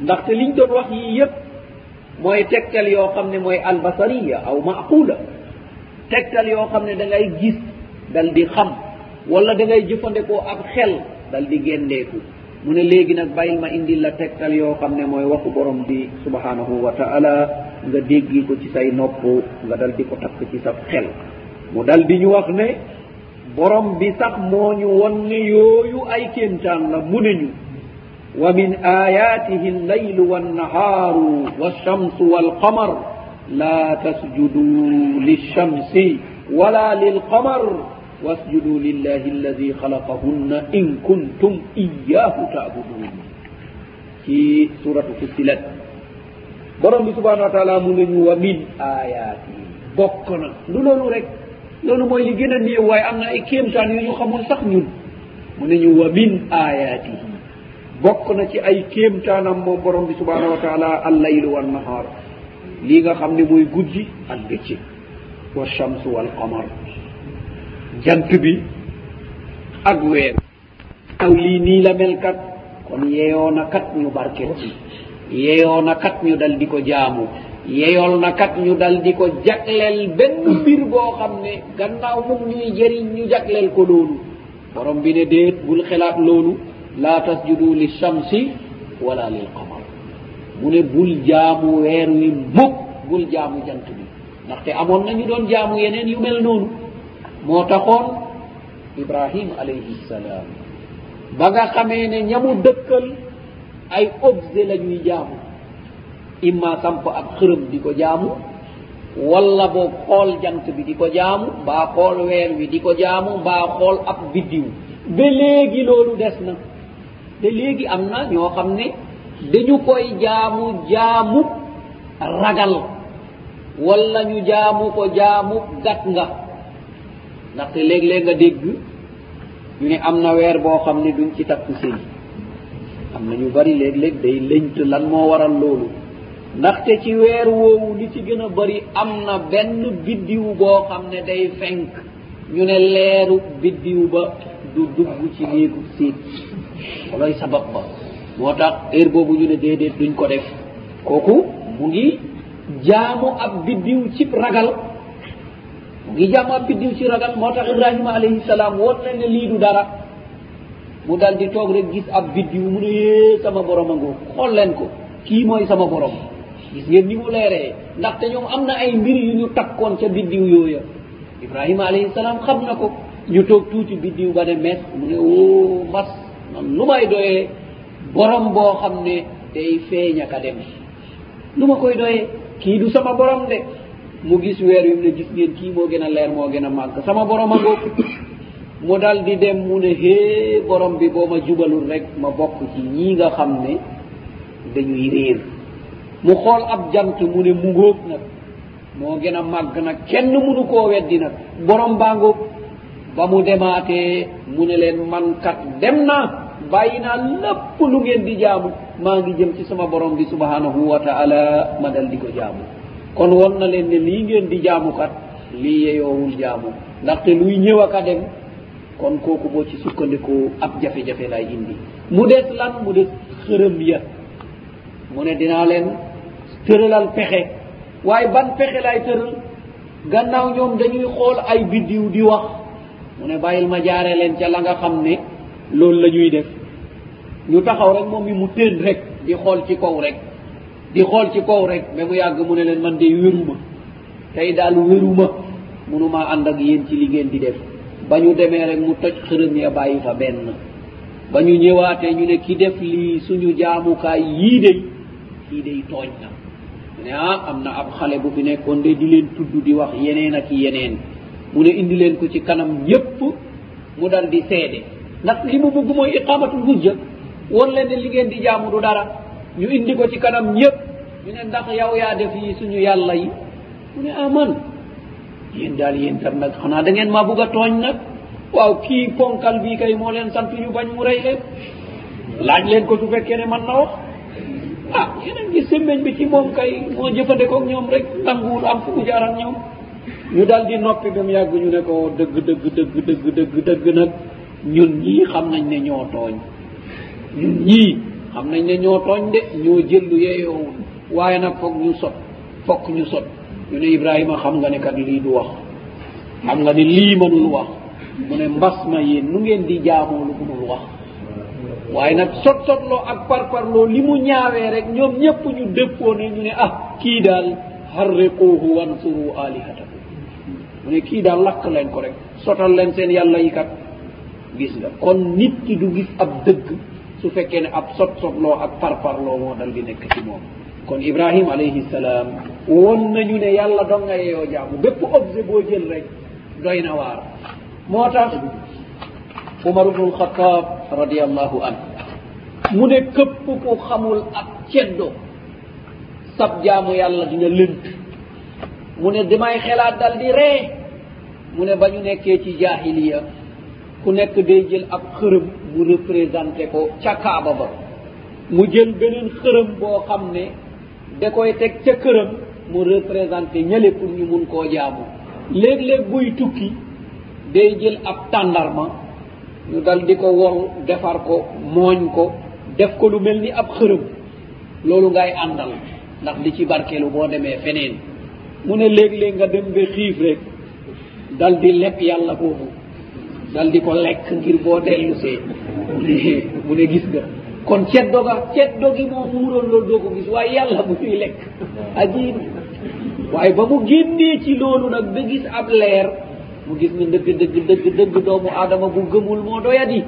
ndaxte liñ doon wax yii yépp mooy tegtal yoo xam ne mooy albasariya aw maqula tegtal yoo xam ne da ngay gis dal di xam wala da ngay jëfandikoo ab xel dal di géndeeku mu ne léegi nag bàyyil ma indil la tegtal yoo xam ne mooy waxu borom bi subhanahu wa taala nga déggi ko ci say nopp nga dal di ko takk ci sa xel. Mu dal di ñu wax ne borom bi sax moo ñu won ne yooyu ay kéntaan la mu ne ñu wa min ayatihi allaylu wannahaaru walchamsu walqamar la tasjudu lilchamsi wala lilqamar wasjudu lillahi alladi xalaqahunna in kuntum iyahu taabudun ci suratu fussilat borom bi subhanau wa taala mu ne ñu wa min ayatihi bokk na lu loolu rek loolu mooy li gën a néew waaye am na ay kéemtaan yu ñu xamul sax ñun. Mu ne ñu wa min ayaatihi bokk na ci ay kéemtaanam moom borom bi subhanahu wa taala allaylu wannahaar. Lii nga xam ne mooy guddi ak bëccëg. Wa chamsu wal qamar. Jant bi ak weer. Aw lii nii la mel kat. Kon yeyoo na kat ñu barket ci. Yeyoo na kat ñu dal di ko jaamu. yeyol na kat ñu dal di ko jagleel benn mbir boo xam ne gannaaw mum ñuy jëriñ ñu jagleel ko loolu. Borom bi ne déet bul xelaat loolu. Laa tasjudu li shamsi wala lil qamar. Mu ne bul jaamu weer wi mukk bul jaamu jant bi. Ndaxte amoon na ñu doon jaamu yeneen yu mel noonu. Moo taxoon ibrahim alayhi salaam. Ba nga xamee ne ñamu dëkkal ay objet la ñuy jaamu. imma samp ak xërëm di ko jaamu walla boo xool jant bi di ko jaamu mbaa xool weer wi di ko jaamu mbaa xool ab biddiw. Ba léegi loolu des na. Te léegi am na ñoo xam ne dañu koy jaamu jaamu ragal walla ñu jaamu ko jaamu gat nga. Ndaxte léeg-léeg nga dégg ñu ne am na weer boo xam ne duñ ci takk sëy am na ñu bari léeg-léeg day lëñt lan moo waral loolu. ndaxte ci weer woowu li ci gën a bëri am na benn biddiw boo xam ne day fenk. ñu ne leeru biddiw ba du dugg ci néegu siit. looy sabab ba. moo tax heure boobu ñu ne déedéet duñ ko def. kooku mu ngi jaamu ab biddiw cib ragal. mu ngi jaamu ab biddiw ci ragal moo tax ibrahima alayhi salaam woon na ne lii du dara. mu dal di toog rek gis ab biddiw mu ne yee sama borom a ngoo xool leen ko. kii mooy sama borom. gis ngeen ni mu leeree ndaxte ñoom am na ay mbir yu ñu takkoon ca biddiw yooya. Ibrahima alayhi salaam xam na ko. Ñu toog tuuti biddiw ba ne mes mu ne o mas man lu may doyee? Borom boo xam ne day feeña ka dem. Lu ma koy doyee? Kii du sama borom de. Mu gis weer wi mu ne gis ngeen kii moo gën a leer moo gën a màgg. Sama borom a ngoog. Mu dal di dem mu ne hee borom bi boo ma jubalul rek ma bokk ci ñii nga xam ne dañuy réer. mu xool ab jant mu ne mu ngóob nag. Moo gën a màgg nag. Kenn munu koo weddi nag. Borom baa ngóob. Ba mu demaatee mu ne leen man kat dem naa bàyyi naa lépp lu ngeen di jaamu. Maa ngi jëm ci sama borom bi subhanahu wa taala. Ma dal di ko jaamu. Kon won na leen ne lii ngeen di jaamu kat lii yeyoowul jaamu. Ndaxte luy ñëw aka dem kon kooku boo ci sukkandikoo ab jafe-jafe lay indi. Mu des lan? Mu des xërëm ya. Mu ne dinaa leen tëralal pexe. Waaye ban pexe lay tëral? Gannaaw ñoom dañuy xool ay biddiw di wax. Mu ne bàyyil ma jaare leen ca la nga xam ne loolu la ñuy def. Ñu taxaw rek moom mi mu téen rek di xool ci kaw rek. Di xool ci kaw rek ba mu yàgg mu ne leen man de wéruma. Tey daal wéruma. Munumaa ànd ak yéen ci li ngeen di def. Ba ñu demee rek mu toj xërëm ya bàyyi fa benn. Ba ñu ñëwaatee ñu ne ki def lii suñu jaamukaay yii de kii day tooñ na. ne ah am na ab xale bu fi nekkoon de di leen tudd di wax yeneen ak yeneen. Mu ne indi leen ko ci kanam yépp mu dal di seede. Ndax li mu bëgg mooy iqamatul hujja won leen ne li ngeen di jaamu du dara. Ñu indi ko ci kanam ñépp ñu ne ndax yow yaa def yi suñu yàlla yi. Mu ne ah man yéen daal yéen tam nag xanaa da ngeen maa bugg a tooñ nag. Waaw kii ponkal bii kay moo leen sant ñu bañ mu rey leen. Laaj leen ko su fekkee ne man na wax. ah enen gi semmeñ bi ci moom kay moo jëfandikoo ñoom rek nanguwul am fu mu jaaral ñoom. Ñu dal di noppi ba mu yàgg ñu ne ko dëgg dëgg dëgg dëgg dëgg dëgg nag ñun ñii xam nañ ne ñoo tooñ. Ñun ñii xam nañ ne ñoo tooñ de ñoo jëllu yeeyoowul waaye nag foog ñu sot fokk ñu sot. Ñu ne ibrahima xam nga ne kat lii du wax. Xam nga ne lii mënul wax. Mu ne mbas ma yéen nu ngeen di jaamoo lu mënul wax. waaye nag sottotloo ak parparloo li mu ñaawee rek ñoom ñëpp ñu dëppoo ne ñu ne ah kii daal harriquuhu wansuru alihatakum mu ne kii daal lakk leen ko rek sotal leen seen yàlla yi kat. Gis nga kon nit ki du gis ab dëgg su fekkee ne ab sot sotloo ak parparloo moo dal di nekk ci moom. Kon ibrahima alayhi salaam won nañu ne yàlla dong nga yeyoo jaamu. Bépp objet boo jël rek doy na waar. Moo tax umar ubnu lhatab radiallahu an mu ne këpp ku xamul ak ceddo sab jaamu yàlla dina lënt. Mu ne damay xelaat dal di ree. Mu ne ba ñu nekkee ci jahiliya ku nekk day jël ab xërëm mu représenté ko ca kaaba ba. Mu jël beneen xërëm boo xam ne da koy teg ca këram mu représenté ñële pour ñu mun koo jaamu. Léeg-léeg buy tukki day jël ab tàndarma ñu dal di ko wol defar ko mooñ ko def ko lu mel ni ab xërëm. Loolu ngay àndal ndax li ci barkeelu boo demee feneen. Mu ne léeg-léeg nga dem ba xiif rek dal di lekk yàlla boobu dal di ko lekk ngir boo dellu see. Mu ne gis nga kon ceddo ga ceddo gi moo muuroon loolu doo ko gis waaye yàlla bu ñuy lekk. Ajiib waaye ba mu génnee ci loolu nag ba gis ab leer mu gis ni dëgg dëgg dëgg dëgg doomu aadama bu gëmul moo doyadi.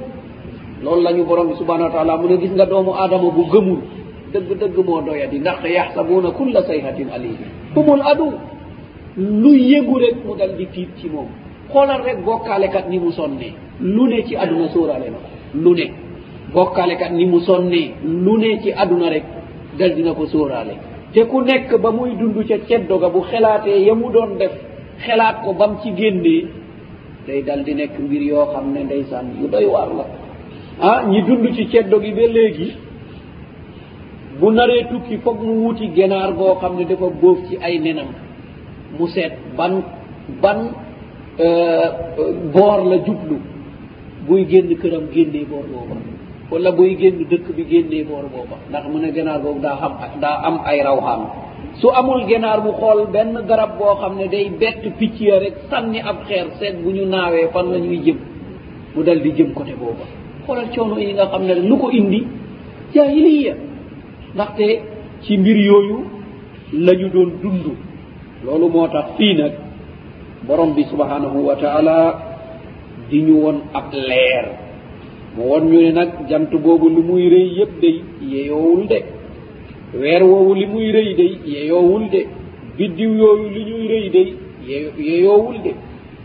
Loolu la ñu borom bi subhanahu wa taala mu ne gis nga doomu aadama bu gëmul. Dëgg dëgg moo doyadi ndax yaxsabuuna kulla sayhatin alim humul adu. Lu yëgu rek mu dal di tiit ci moom. Xoolal rek bokkaalekat ni mu sonnee. Lu ne ci aduna sóorale na lu ne. Bokkaalekat ni mu sonnee. Lu ne ci aduna rek dal dina ko sóoraale. Te ku nekk ba muy dund ca ceddoga bu xelaatee ya mu doon def xelaat ko bam ci génnee day dal di nekk mbir yoo xam ne ndeysaan yu doy waar la. Ah ñi dund ci ceddo gi ba léegi bu naree tukki foog mu wuti genaar goo xam ne dafa bóof ci ay nenam. Mu seet ban ban euh, euh, boor la jublu. Buy génn këram génnee boor booba. Wala buy génn dëkk bi génnee boor booba. Ndax mu ne genaar googu daa xam daa am ay raw rawxaan. su amul genaar bu xool benn garab boo xam ne day bett picc ya rek sànni ab xeer seet bu ñu naawee fan la ñuy jëm. mu dal di jëm côté booba. xoolal coono yi nga xam ne lu ko indi jahiliya ndaxte ci mbir yooyu la ñu doon dund. loolu moo tax fii nag borom bi subhanahu wa taala di ñu won ab leer. mu won ñu ne nag jant boobu lu muy rëy yëpp day yeyoowul de. weer woowu li muy rëy day yeyoowul de biddiw yooyu li ñuy rëy day yeyoowul de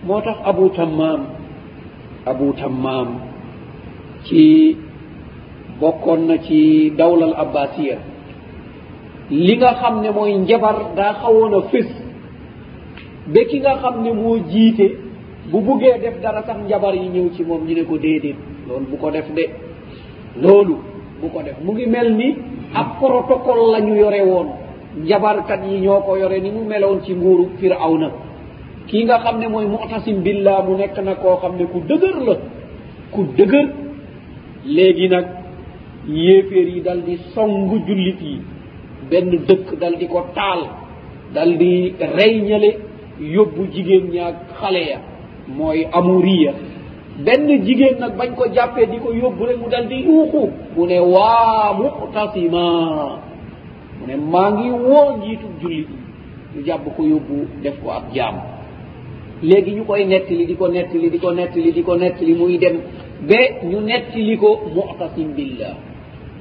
moo tax abu tammaam abu tammaam ci bokkoon na ci dawlal abbasiya. Li nga xam ne mooy njabar daa xawoon a fés ba ki nga xam ne moo jiite bu buggee def dara sax njabar yi ñëw ci moom ñu ne ko déedéet loolu bu ko def de. Loolu bu ko def. mu ngi mel ni ab protocole la ñu yore woon. njabarkat yi ñoo ko yore ni mu meloon ci nguuru firawna. kii nga xam ne mooy mutasim billah mu nekk na koo xam ne ku dëgër la. ku dëgër. léegi nag yéeféer yi dal di song jullit yi. benn dëkk dal di ko taal. dal di rey ñale yóbbu jigéen ñaag xale ya. mooy amuriya. benn jigéen nag bañ ko jàppee di ko yóbbu rek mu dal di yuuxu mu ne waa muqtasima. mu ne maa ngi woo njiitu jullit yi. ñu jàpp ko yóbbu def ko ab jaam. léegi ñu koy nettali di ko nettali di ko nettali di ko nettali muy dem ba ñu nettali ko muqtasim billah.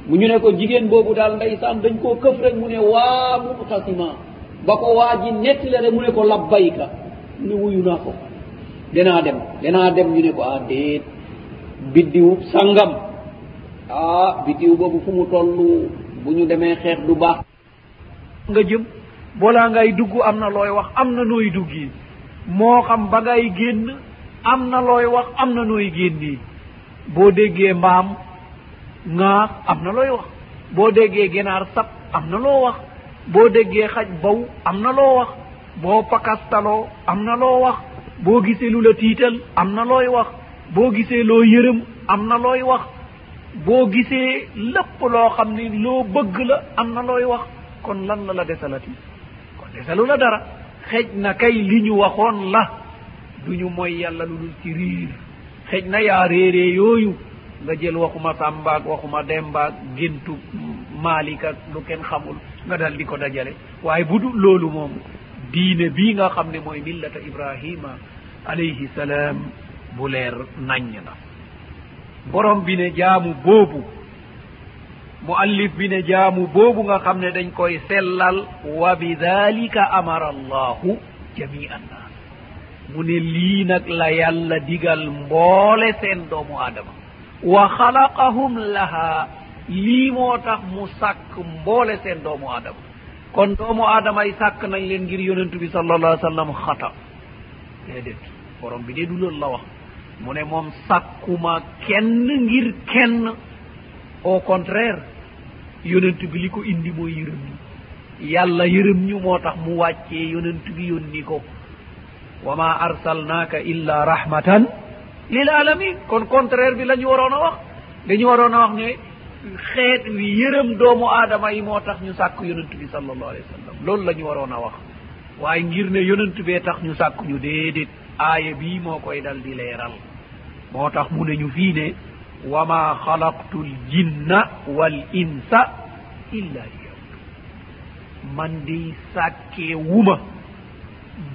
mu ñu ne ko jigéen boobu daal ndeysaan dañ koo këf rek mu ne waa muqtasima. ba ko waa ji nettali rek mu ne ko labbayka. mu ne wuyu naa ko. danaa dem danaa dem ñu ne ko ah déet biddiwu sangam. Ah biddiw boobu fu mu toll bu ñu demee xeex du baax. Nga jëm bolaa ngay dugg am na looy wax am na nooy duggi. Moo xam ba ngay génn am na looy wax am na nooy génni. Boo déggee mbaam ŋaax am na looy wax. Boo déggee ginaar sab am na loo wax. Boo déggee xaj baw am na loo wax. Boo pakastaloo am na loo wax. boo gisee lu la tiital am na looy wax. Boo gisee loo yërëm am na looy wax. Boo gisee lépp loo xam ni loo bëgg la am na looy wax. Kon lan la la desalati? Kon desalu la dara. Xej na kay li ñu waxoon la. Du ñu mooy yàlla lu dul ci riir. Xej na yaa réeree yooyu. Nga jël waxuma sàmbaag waxuma dembaag géntu maalik ak lu kenn xamul. Nga dal di ko dajale. Waaye bu du loolu moom diine bii nga xam ne mooy millata ibrahima alayhi salaam bu leer naññ la borom bi ne jaamu boobu mu allif bi ne jaamu boobu nga xam ne dañ koy sellal wa bi dalika amara allahu jami annas mu ne lii nag la yàlla digal mboole seen doomu aadama. Wa xalaqahum laha lii moo tax mu sàkk mboole seen doomu aadama. kon doomu aadama yi sàkk nañ leen ngir yonentu bi sallallahu alayhi wa sallam xata. Déedéet borom bi dee du loolu la wax. Mu ne moom sàkkuma kenn ngir kenn. Au contraire yonent bi li ko indi mooy yërëm ñu. Yàlla yërëm ñu moo tax mu wàccee yonent bi yónni ko. Wa ma arsalnaaka illa rahmatan lil alamin kon contraire bi la ñu waroon a wax. Dañu waroon a wax ne xeet wi yërëm doomu aadama yi moo tax ñu sàkk yonent bi sallallahu alayhi wa sallam. Loolu la ñu waroon a wax. Waaye ngir ne yonent bee tax ñu sàkk ñu déedéet aaya bii moo koy dal di leeral. Moo tax mu ne ñu fii ne wa ma xalaqtu l jinna wal insa illa liyabdu man dey sàkkee wuma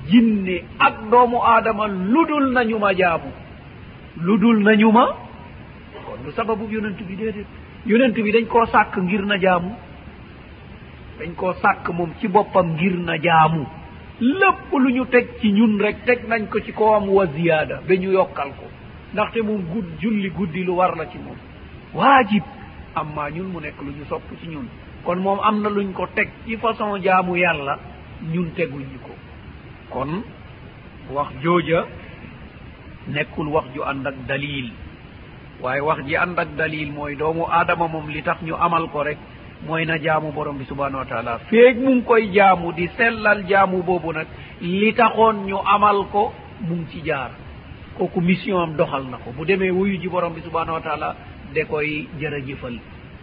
jinne ak doomu aadama ludul nañu ma jaamu. Ludul nañu ma kon lu sababu yonent bi déedéet. yonent bi dañ koo sàkk ngir na jaamu. Dañ koo sàkk moom ci boppam ngir na jaamu. Lépp lu ñu teg ci ñun rek teg nañ ko ci kowam wa ziyaada ba ñu yokkal ko. Ndaxte moom gudd julli guddi lu war la ci moom. Waajib. Amma ñun mu nekk lu ñu sopp ci ñun. Kon moom am na luñ ko teg ci façon jaamu yàlla ñun teguñu ko. Kon wax jooja nekkul wax ju ànd ak dalil waaye wax ji ànd ak dalil mooy doomu aadama moom li tax ñu amal ko rek mooy na jaamu borom bi subhanahu wa taala. Feeg mu ngi koy jaamu di sellal jaamu boobu nag li taxoon ñu amal ko mu ngi ci jaar. Kooku mission am doxal na ko. Bu demee wuyu ji borom bi subhanahu wa taala de koy jërëjëfal.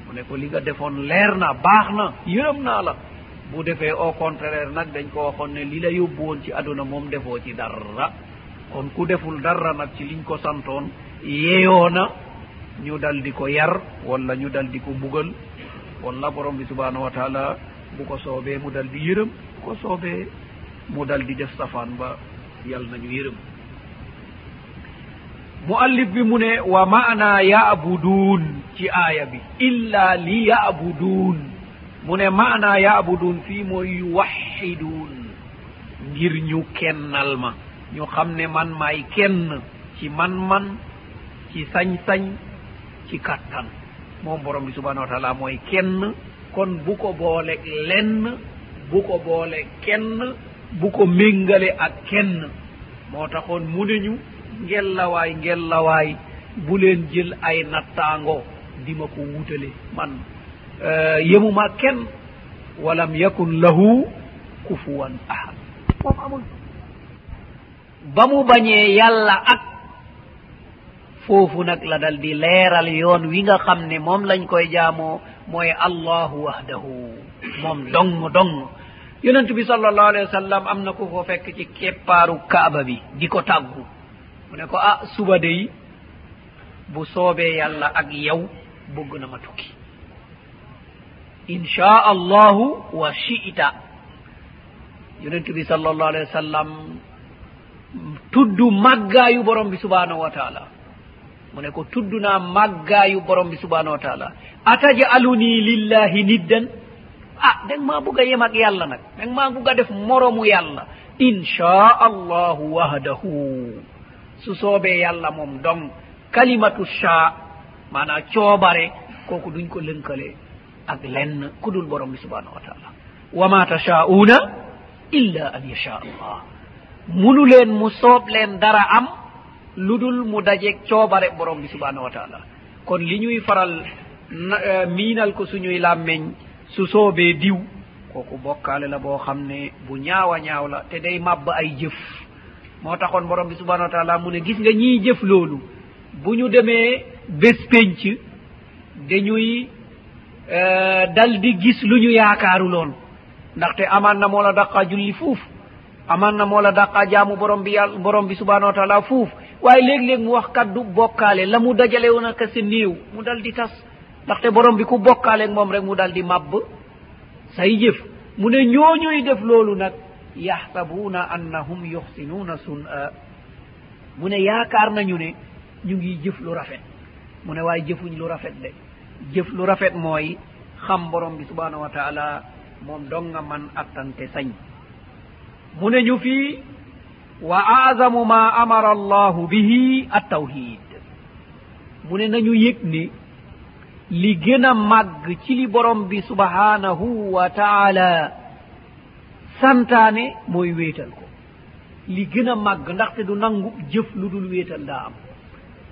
Mu ne ko li nga defoon leer na baax na yërëm naa la. Bu defee au contraire nag dañ ko waxoon ne li la yóbbu woon ci àdduna moom defoo ci dara. Kon ku deful dara nag ci liñ ko santoon yeyoo na ñu dal di ko yar walla ñu dal di ko bugal walla borom bi subhanahu wa taala bu ko soobee mu dal di yërëm bu ko soobee mu dal di def safaan ba yal nañu yërëm. Muallif bi mu ne wa maana yabuduun ci aaya bi illa li yabuduun mu ne maana yabuduun fii mooy yuwaxiduun ngir ñu kennal ma ñu xam ne man maay kenn ci man-man ci sañ-sañ ci kattan. Moom borom bi subhanahu wa taala mooy kenn kon bu ko boole lenn bu ko boole kenn bu ko méngale ak kenn. Moo taxoon mu ne ñu ngellawaay ngellawaay bu leen jël ay nattaango dima ko wutale man. Euh, yemuma kenn. Walam yakun lahu kufuwan ahad. Moom amul. Ba mu bañee yàlla ak foofu nag la dal di leeral yoon wi nga xam ne moom lañ koy jaamoo mooy allahu wahdahu moom dong dong. Yonent bi sallallahu alayhi wa sallam am na ko ko fekk ci keppaaru kaaba bi di ko tàggu. Mu ne ko ah suba dey bu soobee yàlla ak yow bëgg na ma tukki. Inchaa allahu wa shi'ta. Yonent bi sallallahu alayhi wa sallam tudd màggaayu borom bi subhanahu wa taala. mu ne ko tuddunaa màggaayu borom bi subhanahu wa taala. Ataja alunii lillahi niddan? Ah dang maa bugg a yem ak yàlla nag. Dang maa bugg a def moromu yàlla. Inchaa allahu wahdahu. Su soobee yàlla moom dong. Kalimatu sha maanaa coobare kooku duñ ko lënkale ak lenn ku dul borom bi subhanahu wa taala. Wa ma tachaauna illa an yasha allah munu leen mu soob leen dara am lu dul mu dajeeg coobare borom bi subhanahu wa taala. Kon li ñuy faral eh, miinal ko suñuy làmmeñ su soobee diw kooku bokkaale la boo xam ne bu ñaawa ñaaw la te day màbb ay jëf. Moo taxoon borom bi subhanahu wa taala mu ne gis nga ñiy jëf loolu bu ñu demee bés pénc dañuy eh, dal di gis lu ñu yaakaaru loon ndaxte amaan na moo la daqaa julli fuuf amaan na moo la daqaa jaamu borom bi yàll borom bi subhanahu wa taala fuuf. waaye léeg-léeg mu wax kaddu bokkaale la mu dajale woon ak si niiw mu dal di tas. Ndaxte borom bi ku bokkaaleeg moom rek mu dal di màbb. Say jëf. Mu ne ñooñuy def loolu nag yaxsabuuna annahum yuxsinuuna sun'a. Mu ne yaakaar nañu ne ñu ngi jëf lu rafet. Mu ne waaye jëfuñ lu rafet de. Jëf lu rafet mooy xam borom bi subhanahu wa taala moom dong nga man attante sañ. Mu ne ñu fii wa azamu ma amara allahu bihi attawhid. Mu ne nañu yëg ni li gën a màgg ci li borom bi subhanahu wa taala santaane mooy wéetal ko. Li gën a màgg ndaxte du nangu jëf lu dul wéetal daa am.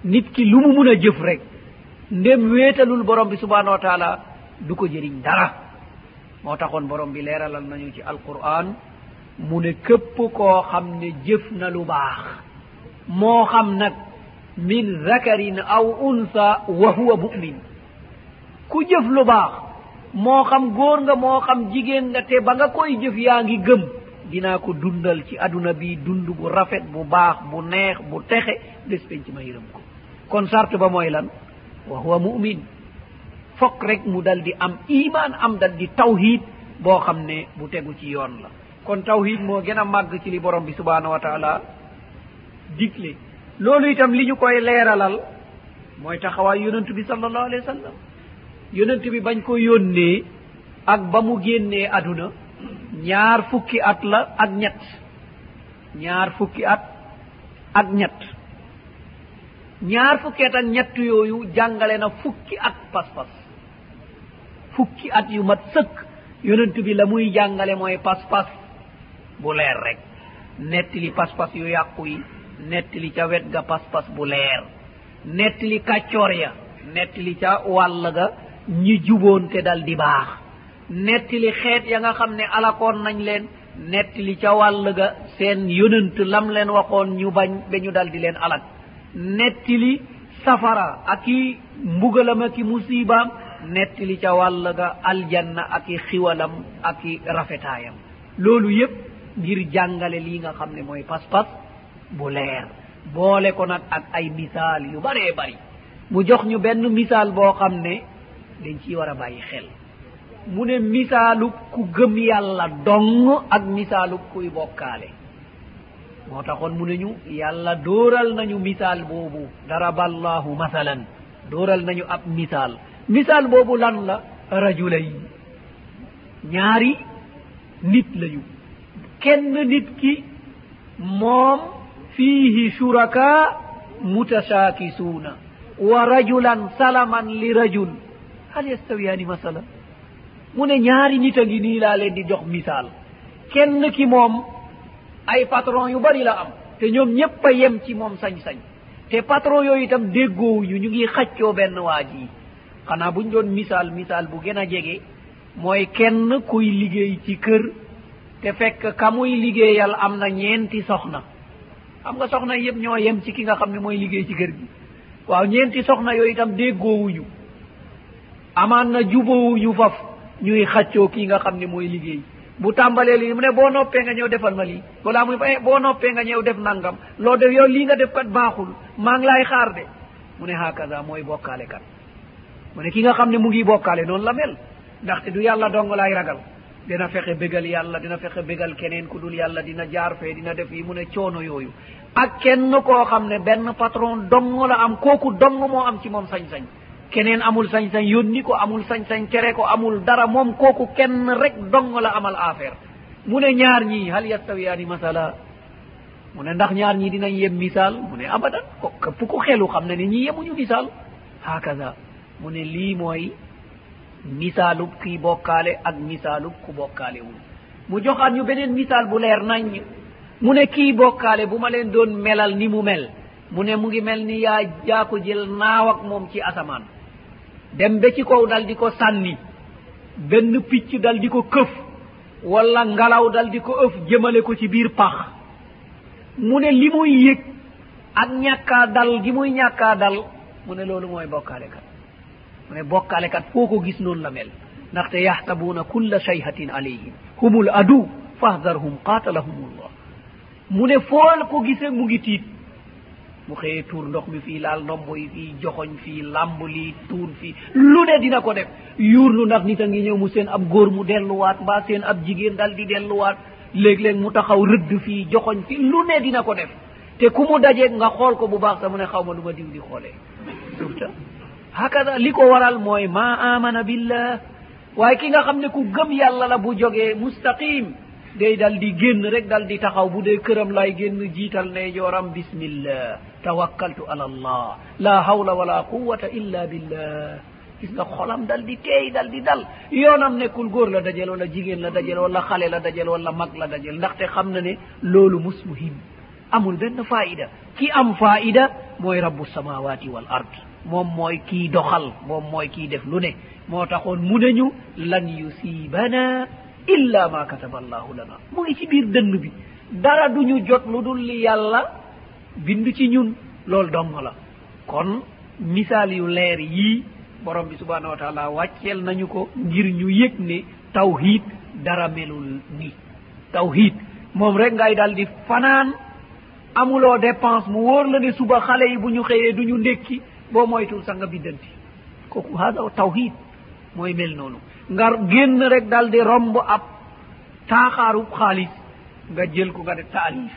Nit ki lu mu mun a jëf rek ndem wéetalul borom bi subhanahu wa taala du ko jëriñ dara. Moo taxoon borom bi leeralal nañu ci alquran mu ne képp koo xam ne jëf na lu baax. moo xam nag min zakarin aw unsa wa huwa mumin. ku jëf lu baax moo xam góor nga moo xam jigéen nga te ba nga koy jëf yaa ngi gëm dinaa ko dundal ci aduna bi dund bu rafet bu baax bu neex bu texe bés penc ma yërëm ko. kon sart ba mooy lan? wa huwa mumin. fokk rek mu dal di am iman am dal di tawhid boo xam ne bu tegu ci yoon la. kon tawhid moo gën a màgg ci li borom bi subhanahu wa taala digle. Loolu itam li ñu koy leeralal mooy taxawaay yonent bi sallallahu alayhi wa sallam. Yonent bi bañ ko yónnee ak ba mu génnee aduna ñaar fukki at la ak ñett. Ñaar fukki at ak ñett. Ñaar fukki at ak ñett yooyu jàngale na fukki at pas-pas. Fukki at yu mat sëkk yonent bi la muy jàngale mooy pas-pas bu leer rek. Nettali pas-pas yu yàqu yi nettali ca wet ga pas-pas bu leer. Nettali kàccoor ya nettali ca wàll ga ñi juboon te dal di baax. Nettali xeet ya nga xam ne alakoon nañ leen nettali ca wàll ga seen yonant lam leen waxoon ñu bañ ba ñu dal di leen alak nettali safara aki mbugalam aki i nettili ca wàll ga aljanna aki xiwalam aki i rafetaayam. Loolu yépp ngir jàngale lii nga xam ne mooy pas-pas bu leer. Boole ko nag ak ay misaal yu baree bari. Mu jox ñu benn misaal boo xam ne dañ ciy war a bàyyi xel. Mu ne misaalu ku gëm yàlla dong ak misaalu kuy bokkaale. Moo taxoon mu ne ñu yàlla dóoral nañu misaal boobu. Darabaallahu masalan. Dóoral nañu ab misaal. Misaal boobu lan la? Rajulay. Ñaari nit lañu. kenn nit ki moom fiihi shuraka mutashaakisuuna wa rajulan salaman li rajul. Hal yastawiyani masalan? Mu ne ñaari nit a ngi nii laa leen di jox misaal. Kenn ki moom ay patron yu bari la am te ñoom ñépp a yem ci moom sañ-sañ. Te patron yooyu itam déggoowuñu ñu ngi xaccoo benn waa ji. Xanaa buñ doon misaal misaal bu gën a jege mooy kenn kuy liggéey ci kër te fekk ka muy liggéeyal am na ñeenti soxna. Xam nga soxna yëpp ñoo yem ci ki nga xam ne mooy liggéey ci kër gi. Waaw ñeenti soxna yooyu itam déggoowuñu. Amaan na juboowuñu faf ñuy xaccoo kii nga xam ne mooy liggéey. Bu tàmbalee lii mu ne boo noppee nga ñëw defal ma lii. Balaa muy eh boo noppee nga ñëw def nangam. Loo def yow lii nga def kat baaxul. Maa ngi laay xaar de. Mu ne hakaza mooy bokkaale kat. Mu ne ki nga xam ne mu ngi bokkaale noonu la mel. Ndaxte du yàlla dong laay ragal. dina fexe bégal yàlla dina fexe bégal keneen ku dul yàlla dina jaar fee dina def yi mu ne coono yooyu. Ak kenn koo xam ne benn patron dong la am kooku dong moo am ci moom sañ-sañ. Keneen amul sañ-sañ yónni ko amul sañ-sañ tere ko amul dara moom kooku kenn rek dong la amal affaire. Mu ne ñaar ñii hal yastawiyaani masala? Mu ne ndax ñaar ñii dinañ yem misaal? Mu ne abadan ko képp ku xelu xam ne ne ñii yemuñu misaal. Hakaza mu ne lii mooy misaalub kii bokkaale ak misaalub ku bokkaale wul. Mu joxaat ñu beneen misaal bu leer naññ mu ne kii bokkaale bu ma leen doon melal ni mu mel. Mu ne mu ngi mel ni yaa yaa ko jël naaw ak moom ci asamaan. Dem ba ci kaw dal di ko sànni. Benn picc dal di ko këf. Wala ngalaw dal di ko ëf jëmale ko ci biir pax. Mu ne li muy yëg ak ñàkkaa dal gi muy ñàkkaa dal mu ne loolu mooy bokkaale kat. ne bokkalekat foo ko gis noonu la mel. Ndaxte yaxtabuuna kulla shayhatin alayhim. Humul adu fahdarhum qatalahum llah mu ne fool ko gise mu ngi tiit. Mu xëyee tuur ndox mi fii laal ndombo yi fii joxoñ fii làmb lii tuur fii. Lu ne dina ko def. Yuurlu ndax nit a ngi ñëw mu seen ab góor mu delluwaat mbaa seen ab jigéen dal di delluwaat. Léeg-léeg mu taxaw rëdd fii joxoñ fii. Lu ne dina ko def. Te ku mu dajeeg nga xool ko bu baax sa mu ne xaw ma lu ma diw di xoolee. Surta hakada li ko waral mooy ma amana billah. Waaye ki nga xam ne ku gëm yàlla la bu jógee mustaqim day dal di génn rek dal di taxaw bu dee këram lay génn jiital ne jooram bismillah. Tawakkaltu ala allah. La hawla wala quwata illa billah. Gis nga xolam dal di teey dal di dal. Yoonam nekkul góor la dajel wala jigéen la dajel wala xale la dajel wala mag la dajel ndaxte xam na ne loolu musmuhim amul benn faida ki am faida mooy rabbu samawati wal ard. moom mooy kii doxal moom mooy kii def lu ne. Moo taxoon mu neñu lan yusibana illa ma kataba allahu lana. Mu ngi ci biir dënn bi. Dara duñu jot lu dul li yàlla bind ci ñun. Loolu dong la. Kon misaal yu leer yii borom bi subhanahu wa taala wàcceel nañu ko ngir ñu yëg ne tawhid dara melul ni. Tawhid moom rek ngay dal di fanaan amuloo dépense mu wóor la ne suba xale yi bu ñu xëyee du ñu ndékki. boo moytul sa nga biddanti. Kooku hada o tawhid mooy mel noonu ngar génn rek dal di romb ab taaxaarub xaalis nga jël ko nga de taalif.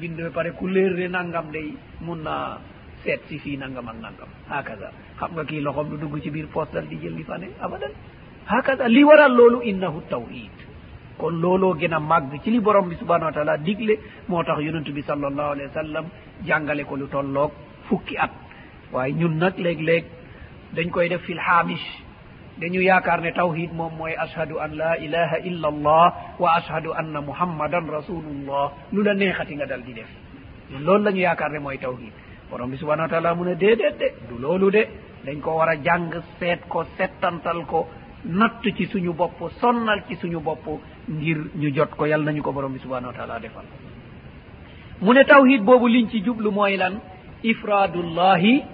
Bind ba pare ku léer de nangam day mun naa seet si fii nangam ak nangam. Hakaza xam nga kii loxom du dugg ci biir poos dal di jël li fa ne abadan. Hakaza li waral loolu innahu tawhid. Kon looloo gën a màgg ci li borom bi subhanahu wa taala digle moo tax yonentu bi sallallahu alayhi wa sallam jàngale ko lu tolloog fukki at. waaye ñun nag léeg-léeg dañ koy def fil xaamis. Dañu yaakaar ne tawhid moom mooy ashadu an la ilaha illa allah wa ashadu anna muhammadan rasulullah lu la neexati nga dal di def. Ñun loolu la ñu yaakaar ne mooy tawhid borom bi subhanau wa taala mu ne déedéet de du loolu de. Dañ ko war a jàng seet ko settantal ko natt ci suñu bopp sonnal ci suñu bopp ngir ñu jot ko. Yal nañu ko borom bi subhanau wa taala defal. Mu ne tawhid boobu liñ ci jublu mooy lan? Ifradullahi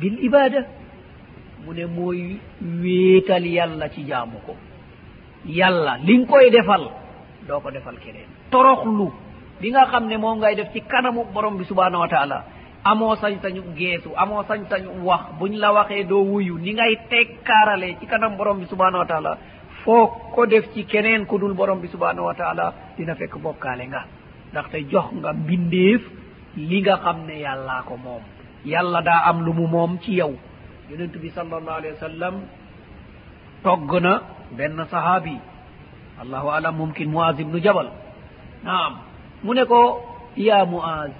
bil ibada mu ne mooy wéetal yàlla ci jaamu ko. Yàlla li nga koy defal doo ko defal keneen. Toroxlu bi nga xam ne moom ngay def ci kanamu borom bi subhanahu wa taala. Amoo sañ-sañu geesu amoo sañ-sañu wax. Buñ la waxee doo wuyu. Ni ngay tekkaarale ci kanam borom bi subhanahu wa taala foo ko def ci keneen ku dul borom bi subhanahu wa taala dina fekk bokkaale nga. Ndaxte jox nga mbindeef li nga xam ne yàllaa ko moom. yàlla daa am lu mu moom ci yow. Yonent bi sallallahu alayhi wa sallam togg na benn sahaabi. Allahu alam mumkin moaz ibnu jabal. Naam. Mu ne ko ya moaz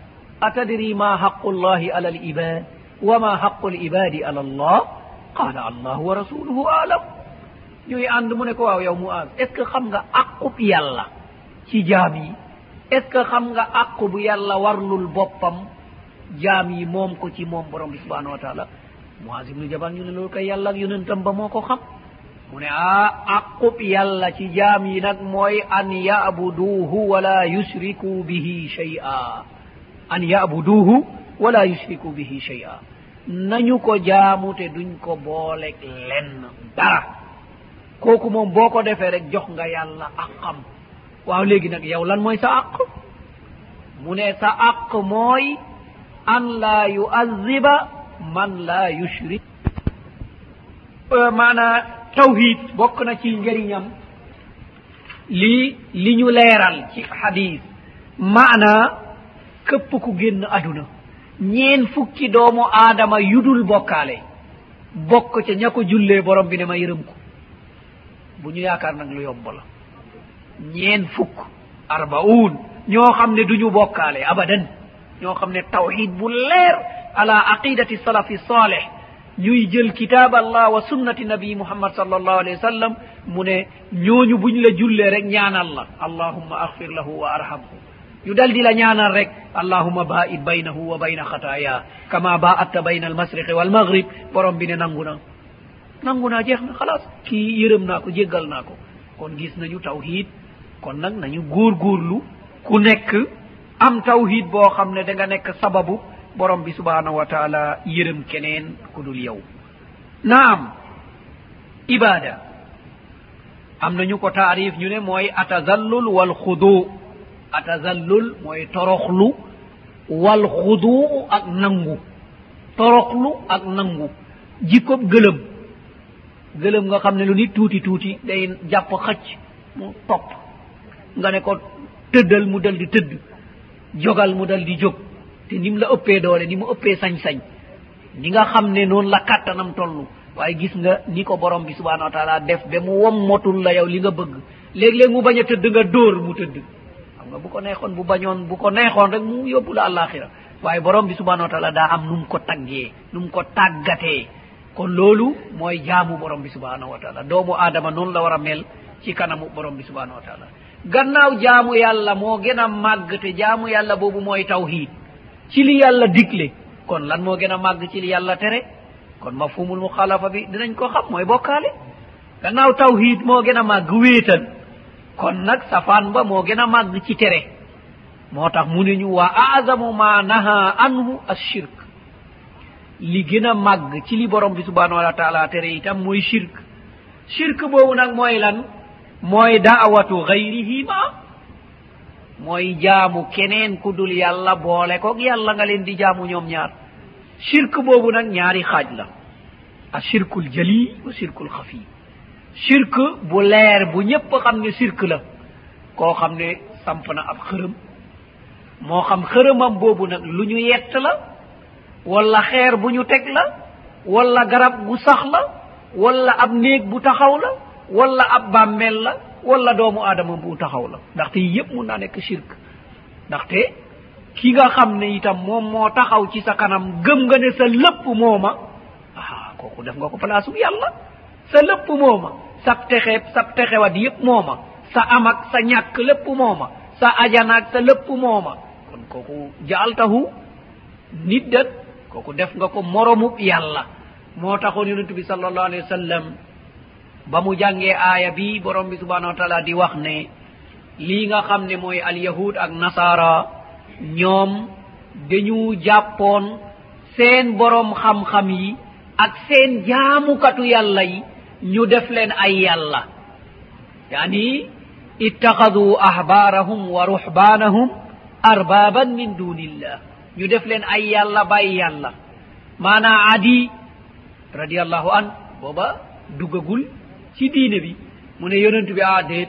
atadri ma haqu llahi ala al ibad wa ma haqu l ibadi ala allah? Qala allahu wa rasuluhu alam. Ñuy ànd mu ne ko waaw yow moaz est ce que xam nga aqub yàlla ci jaam yi? Est ce que xam nga aqub yàlla warlul boppam? jaam yi moom ko ci moom borom bi subhanahu wa taala. Moise ibnu jabal ñu ne loolu kay yàlla ak yonentam ba moo ko xam. Mu ne ah, a aqub yàlla ci jaam yi nag mooy an yabuduuhu wala yushriku bihi chey a an yabuduuhu wala yushriku bihi chey a nañu ko jaamu te duñ ko booleg lenn dara. Kooku moom boo ko defee rek jox nga yàlla aqam waaw léegi nag yow lan mooy sa aq mu ne sa aq mooy an la yu'azziba man la yushrik. Maana tawhid bokk na ci njëriñam li li ñu leeral ci hadis maana këpp ku génn aduna ñeen fukki doomu aadama yudul bokkaale. Bokk ca ña ko jullee borom bi ne ma yërëm ko. Bu ñu yaakaar nag lu yomb la. Ñeen fukk arbaun. Ñoo xam ne du ñu bokkaale abadan. ñoo xam ne tawhid bu leer ala aqidati salafi saleh ñuy jël kitab allah wa sunnati nabi muhammad sal allahu alayhi wa sallam mu ne ñooñu buñ la jullee rek ñaanal la. Allahumma axfir lahu wa arhamhu. Ñu dal di la ñaanal rek allahuma baid baynahu wa bayna xataaya. Kama baatta bayna almasriqi walmaghrib borom bi ne nangu na. Nangu naa jeex na xalaas. Kii yërëm naa ko jéggal naa ko. Kon gis nañu tawhid. Kon nag nañu góorgóorlu ku nekk am tawhid boo xam ne da nga nekk sababu borom bi subhanahu wa taala yërëm keneen ku dul yow. Naam ibada am nañu ko taarif ñu ne mooy atazallul wal xudu. Atazallul mooy toroxlu wal xuduu ak nangu. Toroxlu ak nangu. Jikkob gëlëm. Gëlëm nga xam ne lu nit tuuti tuuti day jàpp xëcc mu topp. Nga ne ko tëddal mu dal di tëdd. jogal mu dal di jóg. Te ni mu la ëppee doole ni mu ëppee sañ-sañ. Ni nga xam ne noonu la kàttanam toll. Waaye gis nga ni ko borom bi subhanahu wa taala def ba mu wommotul la yow li nga bëgg. Léeg-léeg mu bañ a tëdd nga dóor mu tëdd. Xam nga bu ko neexoon bu bañoon bu ko neexoon rek mu yóbbu la alaxira waaye borom bi subhanahu wa taala daa am nu mu ko taggee nu mu ko tàggatee. Kon loolu mooy jaamu borom bi subhanahu wa taala. Doomu aadama noonu la war a mel ci kanamu borom bi subhanahu wa taala. gannaaw jaamu yàlla moo gën a màgg te jaamu yàlla boobu mooy tawhid ci li yàlla digle. Kon lan moo gën a màgg ci li yàlla tere? Kon mafhumul muxalafa bi dinañ ko xam mooy bokkaale. Gannaaw tawhid moo gën a màgg wéetal. Kon nag safaan ba moo gën a màgg ci tere. Moo tax mu ne ñu wa azamu ma naha anhu ashirk li gën a màgg ci li borom bi subhanahu wa taala tere itam mooy shirk. Shirk boobu nag mooy lan? mooy da'awatu gayrihima mooy jaamu keneen ku dul yàlla boole koog yàlla nga leen di jaamu ñoom ñaar. Shirk boobu nag ñaari xaaj la. A shirkul jali wa shirkul xafi shirk bu leer bu ñépp xam ne shirk la. Koo xam ne samp na ab xërëm. Moo xam xërëmam boobu nag lu ñu yett la wala xeer bu ñu teg la wala garab gu sax la wala ab néeg bu taxaw la wala ab bàmmeel la wala doomu aadama bu taxaw la. Ndaxte yëpp mun naa nekk shirk. Ndaxte ki nga xam ne itam moom moo taxaw ci sa kanam gëm nga ne sa lépp mooma ah kooku def nga ko place u yàlla. Sa lépp mooma sab texe sab texewat yëpp mooma sa amak sa ñàkk lépp mooma sa ajanaak sa lépp mooma. Kon kooku jaaltahu nit dat kooku def nga ko moromub yàlla. Moo taxoon yonentu bi sal allahu alehi wa sallam ba mu jàngee aaya bi borom bi subhanahu wa taala di wax ne lii nga xam ne mooy alyahud ak nasara ñoom dañu jàppoon seen borom xam-xam yi ak seen jaamukatu yàlla yi ñu def leen ay yàlla. Yaani ittaxadu ahbaarahum wa ruhbaanahum arbaaban min dunillah ñu def leen ay yàlla bàyyi yàlla. Maanaa adi radiallahu an booba duggagul ci diine bi mu ne yonent bi a déet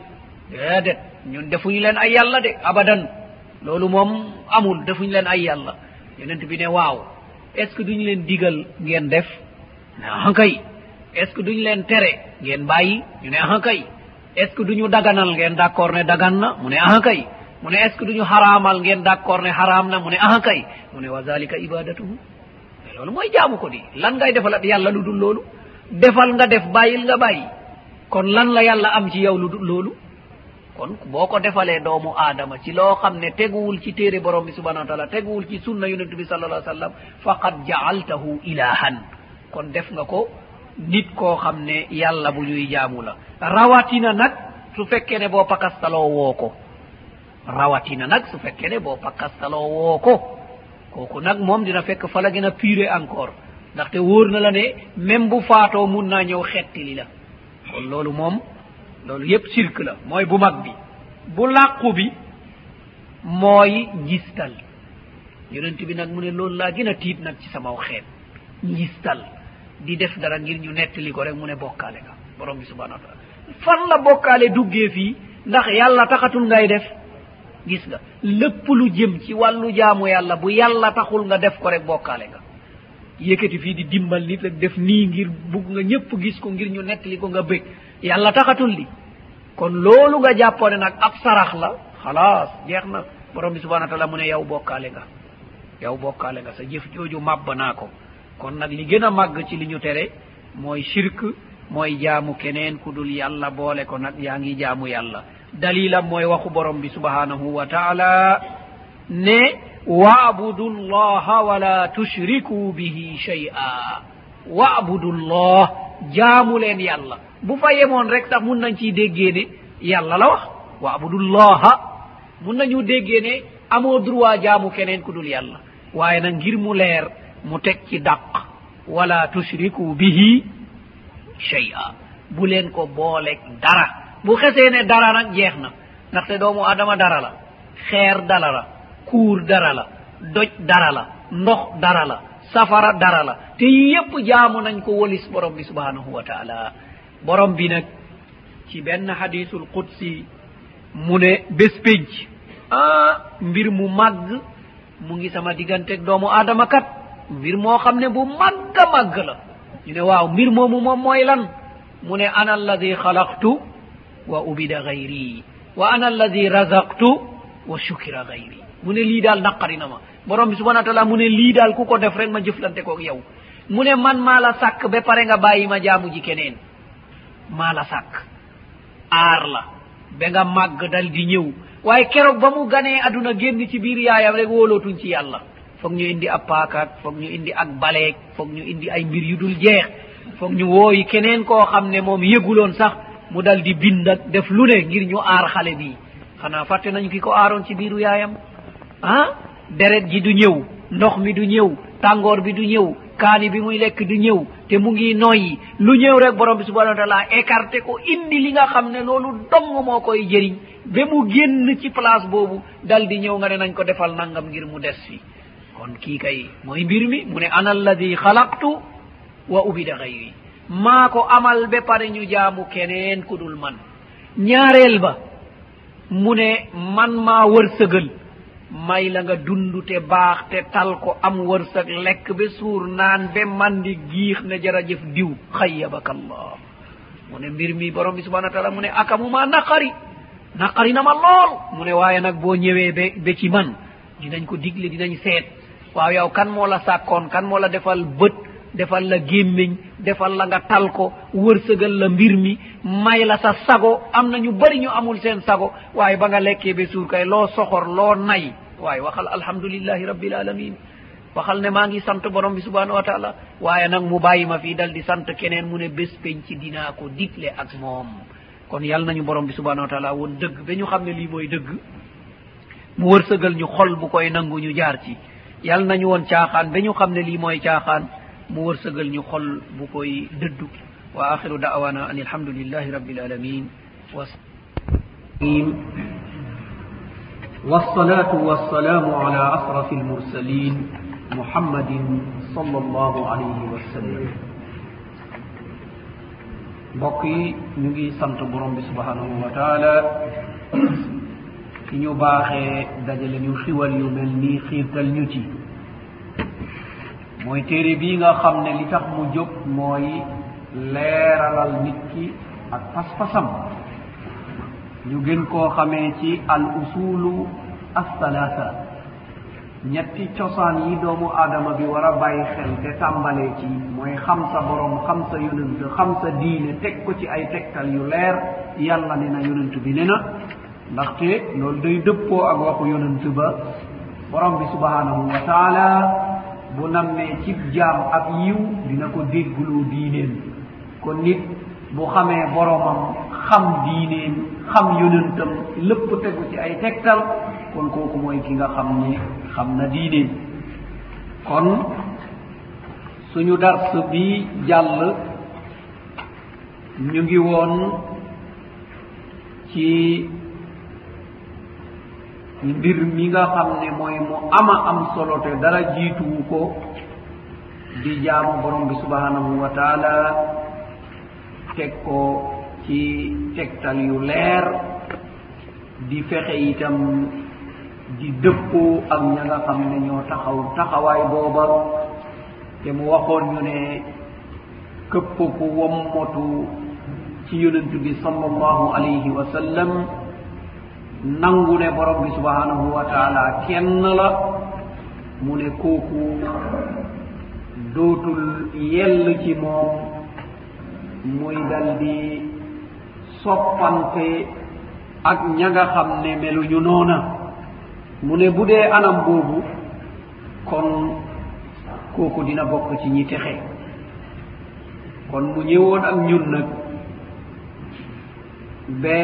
déedéet ñun defuñu leen ay yàlla de abadan. Loolu moom amul defuñu leen ay yàlla. Yonent bi ne waaw est ce que duñu leen digal ngeen def? Ne ahankay est ce que duñu leen tere ngeen bàyyi? Ñu ne ahankay est ce que duñu daganal ngeen d' accord ne dagan na? Mu ne ahankay mu ne est ce que duñu xaraamal ngeen d' accord ne xaraam na? Mu ne ahankay mu ne wa zalika ibadatuhu mais loolu mooy jaamu ko di lan ngay defal ab yàlla lu dul loolu? Defal nga def bàyyil nga bàyyi. kon lan la yàlla am ci yow lu loolu? Kon boo ko defalee doomu aadama ci loo xam ne teguwul ci téere borom bi subhanau wa taala teguwul ci sunna yonentu bi sal allah sallam faqad jaaltahu ilahan kon def nga ko nit koo xam ne yàlla bu ñuy jaamu la. Rawatina nag su fekkee ne boo pakastaloo woo ko. Rawatina nag su fekkee ne boo pakastaloo woo ko. Kooku nag moom dina fekk fa la gën a puré encore. Ndaxte wóor na la ne même bu faatoo mun naa ñëw xettili la. kon loolu moom loolu yépp sirk la mooy bu mag bi. Bu làqu bi mooy njistal yonent bi nag mu ne loolu laa gën a tiit nag ci samaw xeet. Njistal di def dara ngir ñu nettali ko rek mu ne bokkaale nga borom bi subhanau wa taala fan la bokkaale duggee fii? Ndax yàlla taxatul ngay def? Gis nga lépp lu jëm ci wàllu jaamu yàlla bu yàlla taxul nga def ko rek bokkaale nga. yëkkati fii di dimbal nit rek def nii ngir bugg nga ñëpp gis ko ngir ñu nettali ko nga bëgg. Yàlla taxatul li kon loolu nga jàppoone nag ab sarax la xalaas jeex na. Borom bi subhana taala mu ne yow bokkaale nga. Yow bokkaale nga. Sa jëf jooju màbb naa ko. Kon nag li gën a màgg ci li ñu tere mooy shirk mooy jaamu keneen ku dul yàlla boole ko nag yaa ngi jaamu yàlla. Dalilam mooy waxu borom bi subhanahu wa taala ne واعبدوا الله ولا تشركوا به شيئا واعبدوا الله جامو لين يالا بو فايي مون رك تاخ مون نان سي ديغيني يالا لا واخ واعبدوا الله amoo droit jaamu keneen ku dul yàlla. Waaye nag ngir mu leer mu teg ci تك wala tushriku bihi تشركوا به شيئا بو لين كو بولك دارا بو dara nag jeex na. Ndaxte doomu adama dara la. Xeer dala la. kuur dara la doj dara la ndox dara la safara dara la te yépp jaamu nañ ko wolis borom bi subhanahu wa taala. Borom bi nag ci benn hadisul qudsi mu ne bés pénc ah mbir mu màgg mu ngi sama digganteeg doomu aadama kat mbir moo xam ne bu màgg a màgg la. Ñu ne waaw mbir moomu moom mooy lan? Mu ne ana alladi xalaqtu wa ubida gayri wa ana alladi razaqtu wa shukira gayri. mu ne lii daal naqarina ma borom bi subhana wa taala mu ne lii daal ku ko def rek ma jëflante koog yow. Mu ne man maa la sàkk ba pare nga bàyyi ma jaamu ji keneen. Maa la sàkk. Aar la. Ba nga màgg dal di ñëw. Waaye keroog ba mu ganee aduna génn ci biir yaayam rek wóolootuñ ci yàlla. Foog ñu indi ab paakaat foog ñu indi ak baleeg foog ñu indi ay mbir yu dul jeex. Foog ñu wooyi keneen koo xam ne moom yëguloon sax mu dal di bind ak def lu ne ngir ñu aar xale bii xanaa fàtte nañu ki ko aaroon ci biiru yaayam? ah deret ji du ñëw ndox mi du ñëw tàngoor bi du ñëw kaani bi muy lekk du ñëw te mu ngi noyyi. Lu ñëw rek borom bi subhanahu wa taala écarté ko indi li nga xam ne loolu dong moo koy jëriñ. Ba mu génn ci place boobu dal di ñëw nga ne nañ ko defal nangam ngir mu des fi. Kon kii kay mooy mbir mi mu ne ana alladi xalaqtu wa ubida gayri maa ko amal ba pare ñu jaamu keneen ku dul man. Ñaareel ba mu ne man maa wërsëgal. may la nga dund te baax te tal ko am wërsëg lekk ba suur naan ba mandi giix ne jërëjëf diw. Xayyabaka allah mu ne mbir mi borom bi subhana wa taala mu ne akamuma naqari? Naqari na ma lool. Mu ne waaye nag boo ñëwee ba ba ci man dinañ ko digle dinañ seet. Waaw yow kan moo la sàkkoon kan moo la defal bët defal la gémmiñ defal la nga tal ko wërsëgal la mbir mi may la sa sago. Am na ñu bëri ñu amul seen sago. Waaye ba nga lekkee ba suur kay loo soxor loo nay waaye waxal alhamdulillahi rabbil alamin. Waxal ne maa ngi sant borom bi subhanahu wa taala. Waaye nag mu bàyyi ma fii dal di sant keneen mu ne bés penc dinaa ko digle ak moom. Kon yal nañu borom bi subhanahu wa taala woon dëgg ba ñu xam ne lii mooy dëgg. Mu wërsëgal ñu xol bu koy nangu ñu jaar ci. Yal nañu woon caaxaan ba ñu xam ne lii mooy caaxaan. Mu wërsëgal ñu xol bu koy dëddu. Wa axiru da'wana an alhamdulillahi rabbil alamin. Wa والصلاة والسلام على أشرف المرسلين محمد صلى الله عليه وسلم. بقي نجي سمت برم سبحانه وتعالى. ñu baaxee dajale ñu xiwal yu mel nii xiirtal ñu ci mooy téere bii nga xam ne li tax mu jóg mooy leeralal nit ki ak pas-pasam ñu gën koo xamee ci al usulu assalasa ñetti cosaan yi doomu aadama bi war a bàyyi xel te tàmbalee ci mooy xam sa borom xam sa yonent xam sa diine teg ko ci ay tegtal yu leer. Yàlla ne na yonent bi ne na. Ndaxte loolu day dëppoo ak waxu yonent ba. Borom bi subhanahu wa taala bu nammee cib jaam ak yiw dina ko déggloo diineem. Kon nit bu xamee boromam xam diineem xam yonentam lépp tegu ci ay tegtal kon kooku mooy ki nga xam ne xam na diine. kon suñu dars bi jàll ñu ngi woon ci mbir mi nga xam ne mooy mu ama am solo te dara jiituwu ko di jaamu borom bi subhanahu wa taala teg ko ci tegtal yu leer di fexe itam di dëppoo ak ña nga xam ne ñoo taxaw taxawaay booba. Te mu waxoon ñu ne këpp ku wommotu ci yonent bi sallallahu alayhi wa sallam nangu ne borom bi subhanahu wa taala kenn la. Mu ne kooku dootul yell ci moom muy dal di soppante ak ña nga xam ne meluñu noona. mu ne bu dee anam boobu kon kooku dina bokk ci ñi texe. kon mu ñëwoon ak ñun nag ba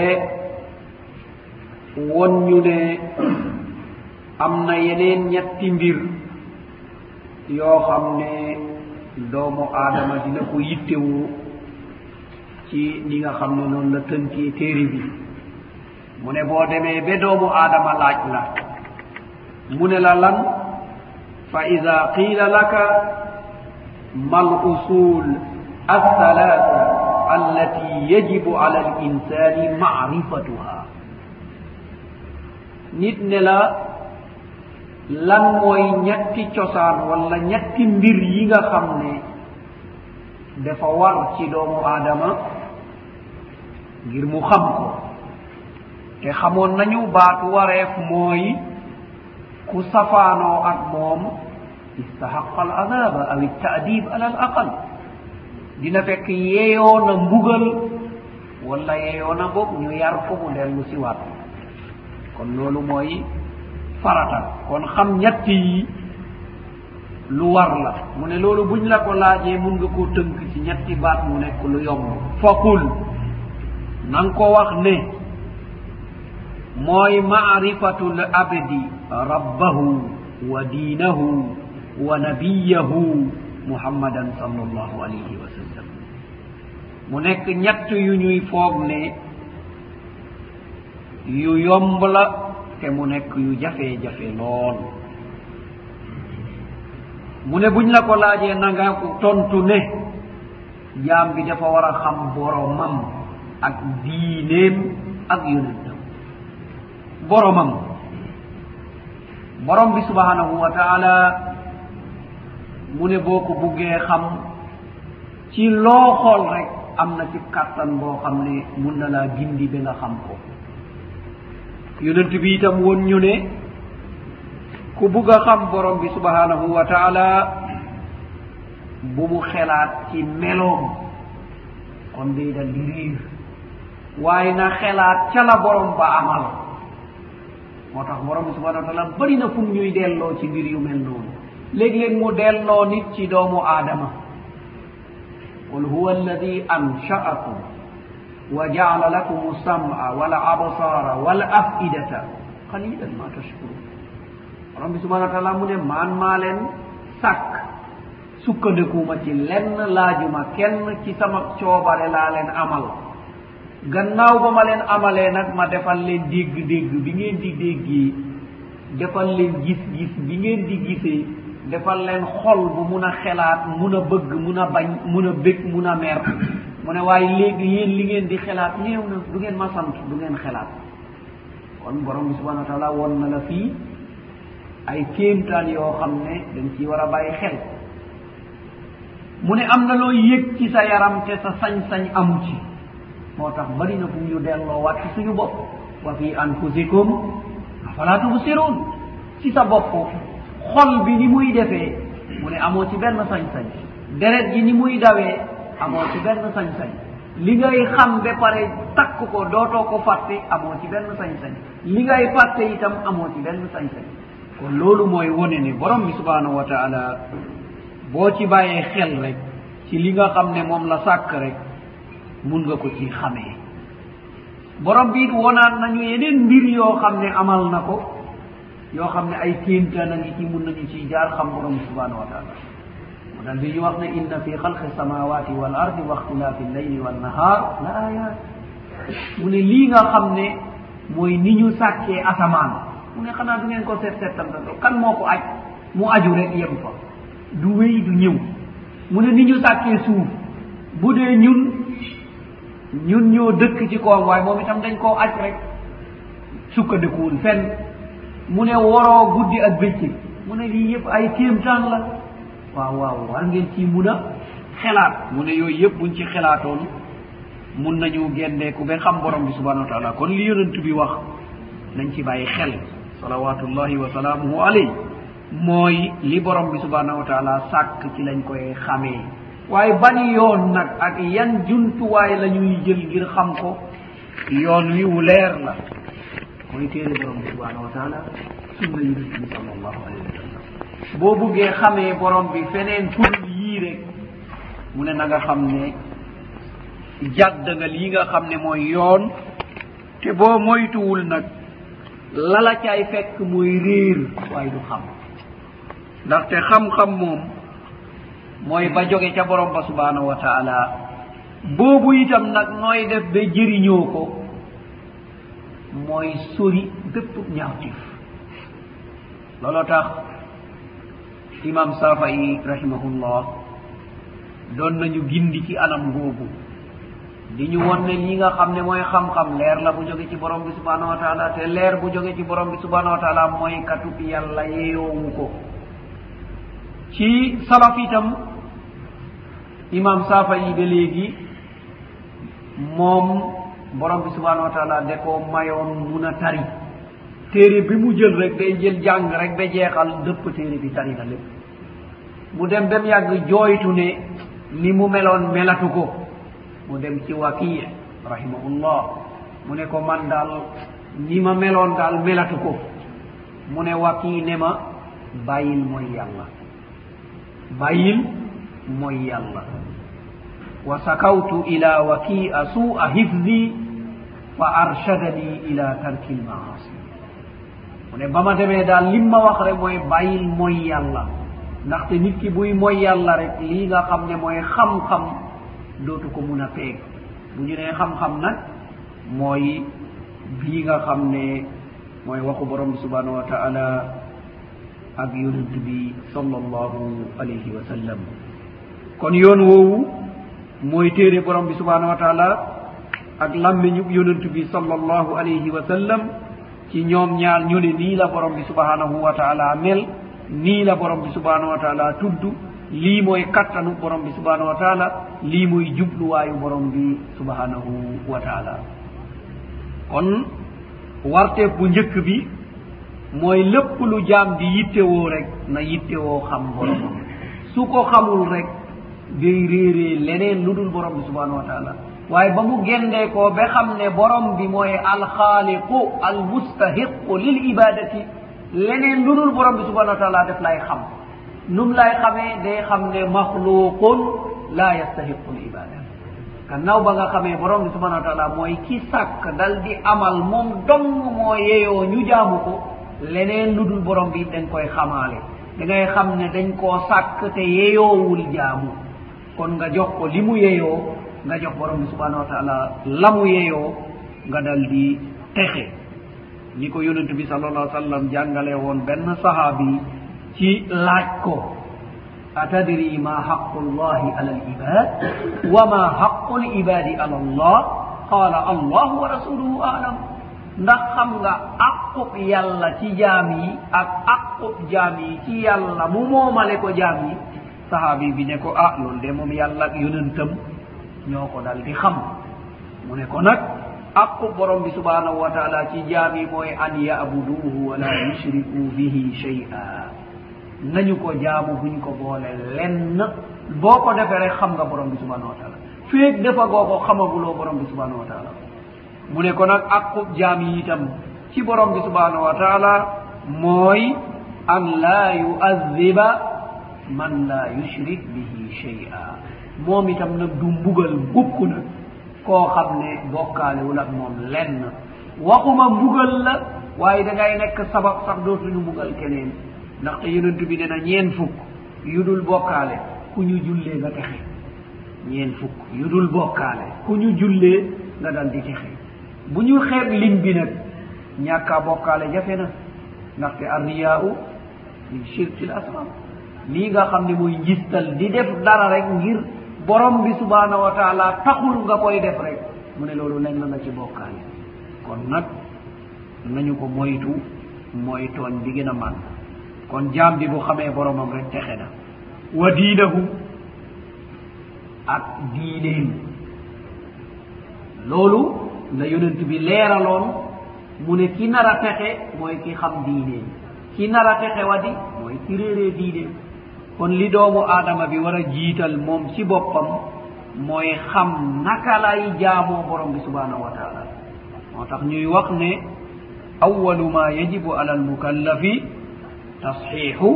won ñu ne am na yeneen ñetti mbir yoo xam ne doomu aadama dina ko yittewoo ci ni nga xam ne noonu la tënkee téere bi. mu ne boo demee ba doomu aadama laaj la mu ne la lan? Fa ida qiila laka mal usul althalatha allati yajibu ala al insani marifatuha. Nit ne la lan mooy ñetti cosaan walla ñetti mbir yi nga xam ne dafa war ci doomu aadama ngir mu xam ko. Te xamoon nañu baatu wareef mooy ku safaanoo ak moom istahaqa al adaba aw ittaadib ala al aqal. Dina fekk yeeyoo na mbugal walla yeeyoo na boog ñu yar ko mu dellu si waat. Kon loolu mooy farata. Kon xam ñett yi lu war la. Mu ne loolu buñ la ko laajee mun nga koo tënk ci ñetti baat mu nekk lu yomb. Faqul na nga ko wax ne mooy maarifatu l abdi rabbahu wa diinahu wa nabiyahu muhammadan sal allahu alayhi wa sallam. Mu nekk ñett yu ñuy foog ne yu yomb la te mu nekk yu jafe-jafe lool. Mu ne buñ la ko laajee na nga tontu ne jaam bi dafa war a xam boromam. ak diineem ak yonentam. Boromam. Borom bi subhanahu wa taala mu ne boo ko buggee xam ci loo xool rek am na ci kàttan boo xam ne mun na laa gindi ba nga xam ko. Yonent bi itam woon ñu ne ku bugg a xam borom bi subhanahu wa taala bu mu xelaat ci meloom kon day dal di riir. waaye na xelaat ca la borom ba amal. Moo tax borom bi subhanau wa taala bëri na fu ñuy delloo ci mbir yu mel noonu. Léeg-léeg mu delloo nit ci doomu aadama. Qul huwa alladi ansha'akum wa jaala lakum sam'a wal absara wal afidata qalilan ma tashkurun. Borom bi subhanau wa taala mu ne maan maa leen sàkk. Sukkandikuma ci lenn laajuma kenn ci sama coobare laa leen amal. gannaaw ba ma leen amalee nag ma defal leen dégg-dégg bi ngeen di déggee defal leen gis-gis bi ngeen di gisee defal leen xol bu mun a xelaat mun a bëgg mun a bañ mun a bég mun a mer. Mu ne waaye léegi yéen li ngeen di xelaat néew na du ngeen ma sant du ngeen xelaat. Kon borom bi subhanahu wa taala won na la fii ay kéemtaan yoo xam ne dañ ci war a bàyyi xel. Mu ne am na loo yëg ci sa yaram te sa sañ-sañ amu ci. moo tax bëri na fu ñu delloo waat ci suñu bopp. wa fi anfusikum afala tubsirun ci sa bopp xol bi ni muy defee mu ne amoo ci benn sañ-sañ. Deret gi ni muy dawee amoo ci benn sañ-sañ. Li ngay xam ba pare takk ko dootoo ko fàtte amoo ci benn sañ-sañ. Li ngay fàtte itam amoo ci benn sañ-sañ. Kon loolu mooy wone ne borom bi subhanahu wa taala boo ci bàyyee xel rek ci li nga xam ne moom la sàkk rek mun nga ko ci xamee. Borom bi it wonaat nañu yeneen mbir yoo xam ne amal na ko yoo xam ne ay kéemtaan a ngi ci mun nañu ciy jaar xam borom bi subhanahu wa taala mu dal bi ñu wax ne inna fi xalqi samawati wal ardi wa ixtilaafi llayli wannahar la ayat mu ne lii nga xam ne mooy ni ñu sàkkee asamaan. Mu ne xanaa du ngeen ko seet seettantantoo kan moo ko aj? Mu aju rek yem fa. Du wéy du ñëw. Mu ne ni ñu sàkkee suuf bu dee ñun ñun ñoo dëkk ci koom waaye moom itam dañ koo aj rek sukkandikuwul fenn. mu ne waroo guddi ak bëccëg. mu ne lii yëpp ay kéemtaan la. waaw waaw war ngeen ci mun a xelaat. mu ne yooyu yëpp buñ ci xelaatoon mun nañu génneeku ba xam borom bi subhanahu wa taala kon li yonent bi wax nañ ci bàyyi xel. salawatullahi wa salaamuhu aley mooy li borom bi subhanahu wa taala sàkk ci lañ koy xamee. waaye ban yoon nag ak yan jumtuwaay la ñuy jël ngir xam ko yoon wi wu leer la. Mooy téere borom bi subhanahu wa taala sunna yonent bi sal allahu alayhi wa sallam. Boo buggee xamee borom bi feneen pour yii rek mu ne na nga xam ne jàdd nga lii nga xam ne mooy yoon. Te boo moytuwul nag lala caay fekk mooy réer waaye du xam. Ndaxte xam-xam moom mooy ba joge ca borom ba subhanahu wa taala. boobu itam nag nooy def ba jëriñoo ko. mooy sori bépp ñaawtif looloo tax imam safai rahimahullah doon nañu gindi ci anam googu di ñu won ne lii nga xam ne mooy xam-xam leer la bu jóge ci borom bi subhanahu wa taala te leer bu jóge ci borom bi subhanahu wa taala mooy katub yàlla yeeyoowu ko. ci salaf itam imam safa yi ɓe léegi moom borom bi subhanahu wa taala de ko mayoon mun a tari. Téere bi mu jël rek day jël jàng rek ba jeexal dëpp téere bi tari na lépp. Mu dem dem yàgg jooytu ne ni mu meloon melatu ko. Mu dem ci wakiye rahimahullah. Mu ne ko man daal ni ma meloon daal melatu ko. Mu ne wakii ne ma bàyyil mooy yàlla. Bàyyil moy yàlla. Wa sakawtu ila waki'a su'a hifdi fa arshadani ila tarki lmaasi mu ne ba ma demee daal lim ma wax rek mooy bàyyil moy yàlla. Ndaxte nit ki buy moy yàlla rek lii nga xam ne mooy xam-xam dootu ko mun a peeg. Bu ñu nee xam-xam nag mooy bii nga xam ne mooy waxu borom bi subhanahu wa taala ak yonent bi sallallahu alayhi wa sallam. kon yoon woowu mooy téere borom bi subhanahu wa taala ak lammiñu yonent bi sallallahu alayhi wa sallam ci ñoom ñaar ñu ne nii la borom bi subhanahu wa taala mel nii la borom bi subhanahu wa taala tudd lii mooy kattanu borom bi subhanahu wa taala lii mooy jubluwaayu borom bi subhanahu wa taala. Kon warteef bu njëkk bi mooy lépp lu jaam di yittewoo rek na yittewoo xam boromam. Su ko xamul rek day réeree leneen lu dul borom bi subhanahu wa taala. Waaye ba mu gendee koo ba xam ne borom bi mooy alxaaliqu almustahiqu lil ibadati leneen lu dul borom bi subhanahu wa taala def lay xam. Num lay xamee day xam ne maxluqun la yastahiqu l ibada gannaaw ba nga xamee borom bi subhanahu wa taala mooy ki sàkk dal di amal moom dong moo yeyoo ñu jaamu ko leneen lu dul borom bi dañ koy xamaale. Da ngay xam ne dañ koo sàkk te yeyoowul jaamu. kon nga jox ko li mu yeyoo nga jox borom bi subhanahu wa taala la mu yeyoo nga dal di texe. Ni ko yonent bi sallallah ai sallam jàngale woon benn sahaabi ci laaj ko atadri ma haqu llahi ala alibad wa ma haqu libadi ala allah? Qala allahu wa rasuluhu alam. Ndax xam nga aqub yàlla ci jaam yi ak aqub jaam yi ci yàlla mu moomale ko jaam yi sahaabi bi ne ko ah loolu de moom yàlla ak yonentam ñoo ko dal di xam. Mu ne ko nag aqu borom bi subhanahu wa taala ci jaami mooy an yabuduhu wala yushriku bihi shay'a nañu ko jaamu buñ ko boole lenn. Boo ko defee rek xam nga borom bi subhanahu wa taala féeg defa goo ko xamaguloo borom bi subhanahu wa taala mu ne ko nag aqu jaam yi itam ci borom bi subhanahu wa taala mooy an la yuaziba man la yushrik bihi chey a moom itam nag du mbugal bukk nag. Koo xam ne bokkaalewul ak moom lenn. Waxuma mbugal la waaye da ngay nekk sabab sax dootuñu mbugal keneen. Ndaxte yonent bi nee na ñeen fukk yu dul bokkaale ku ñu jullee nga texe. Ñeen fukk yu dul bokkaale ku ñu jullee nga dal di texe. Bu ñu xeeb lim bi nag ñàkkaa bokkaale jafe na. Ndaxte arriyaau min shirki l asrar lii nga xam ne mooy njistal di def dara rek ngir borom bi subhanahu wa taala taxul nga koy def rek. Mu ne loolu lenn na ci bokkaale. Kon nag nañu ko moytu mooy tooñ bi gën a màgg. Kon jaam bi bu xamee boromam rek texe na. Wa diinahu ak diineen loolu la yonent bi leeraloon mu ne ki nar a texe mooy ki xam diineen ki nar a texe wadi mooy ki réeree diineen kon li doomu aadama bi war a jiital moom ci boppam mooy xam naka lay jaamoo borom bi subhanahu wa taala. Moo tax ñuy wax ne awalu ma yajibu ala almukallafi tasxiixu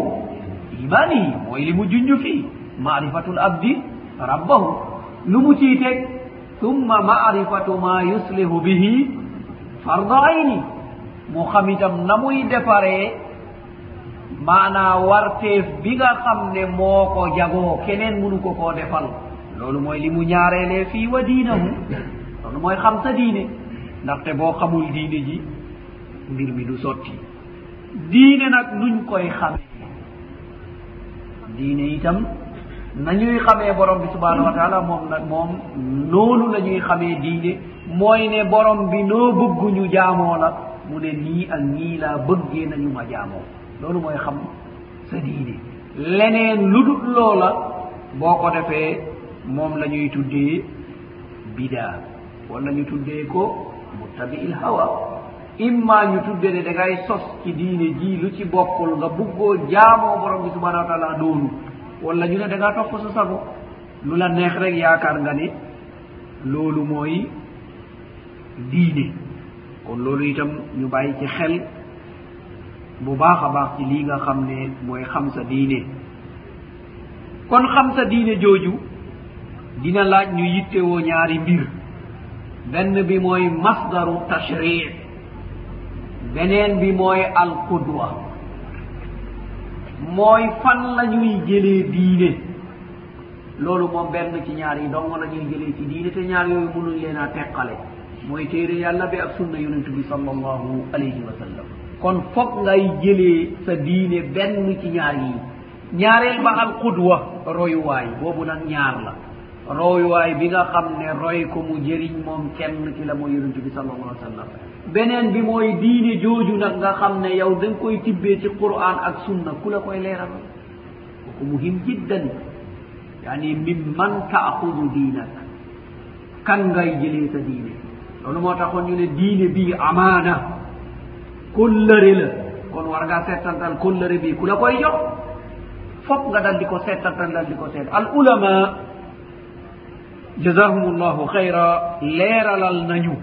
imanihi mooy li mu junj fii maarifatul abdi rabbahu. Lu mu ciy teg summa maarifatu ma yuslihu bihi farda ayni. Mu xam itam na muy defaree maanaa warteef bi nga xam ne moo ko jagoo keneen munu ko koo defal. loolu mooy li mu ñaareelee fii wa diinahu. loolu mooy xam sa diine. ndaxte boo xamul diine ji mbir mi du sotti. diine nag nuñ koy xamee diine itam nañuy xamee borom bi subhanahu wa taala moom nag moom noonu la ñuy xamee diine. mooy ne borom bi noo bëgg ñu jaamoo la mu ne nii ak nii laa bëggee nañu ma jaamoo. loolu mooy xam sa diine. Leneen lu dul loola boo ko defee moom la ñuy tuddee bidaa wala ñu tuddee ko muttabi'il hawa. Imma ñu tudde ne da ngay sos ci diine ji lu ci bokkul nga buggoo jaamoo borom bi subhanahu wa taala doonu wala ñu ne da ngaa topp sa sago. Lu la neex rek yaakaar nga ne loolu mooy diine. Kon loolu itam ñu bàyyi ci xel bu baax a baax ci lii nga xam ne mooy xam sa diine. kon xam sa diine jooju dina laaj ñu yittewoo ñaari mbir. benn bi mooy masdaru tashri beneen bi mooy alqudwa. mooy fan la ñuy jëlee diine. loolu moom benn ci ñaar yi dong la ñuy jëlee ci diine te ñaar yooyu mënuñ leen a teqale. mooy téere yàlla bi ak sunna yonentu bi sal allahu alayhi wa sallam. kon foog ngay jëlee sa diine benn ci ñaar yi. Ñaareel ba al qudwa royuwaay. Boobu nag ñaar la. Royuwaay bi nga xam ne roy ko mu jëriñ moom kenn ci la mooy yonente bi sal allah sallam. Beneen bi mooy diine jooju nag nga xam ne yow da nga koy tibbee ci quran ak sunna ku la koy leeral. Ko muhim jiddan. Yaani min man taaxudu diinak kan ngay jëlee sa diine? Loolu moo taxoon ñu ne diine bii amaana. kullëri la. Kon war ngaa settantal kullëri bii ku la koy jox. Fop nga dal di ko settantal dal di ko seet. Al ulama jasahum llahu xayra leeralal nañu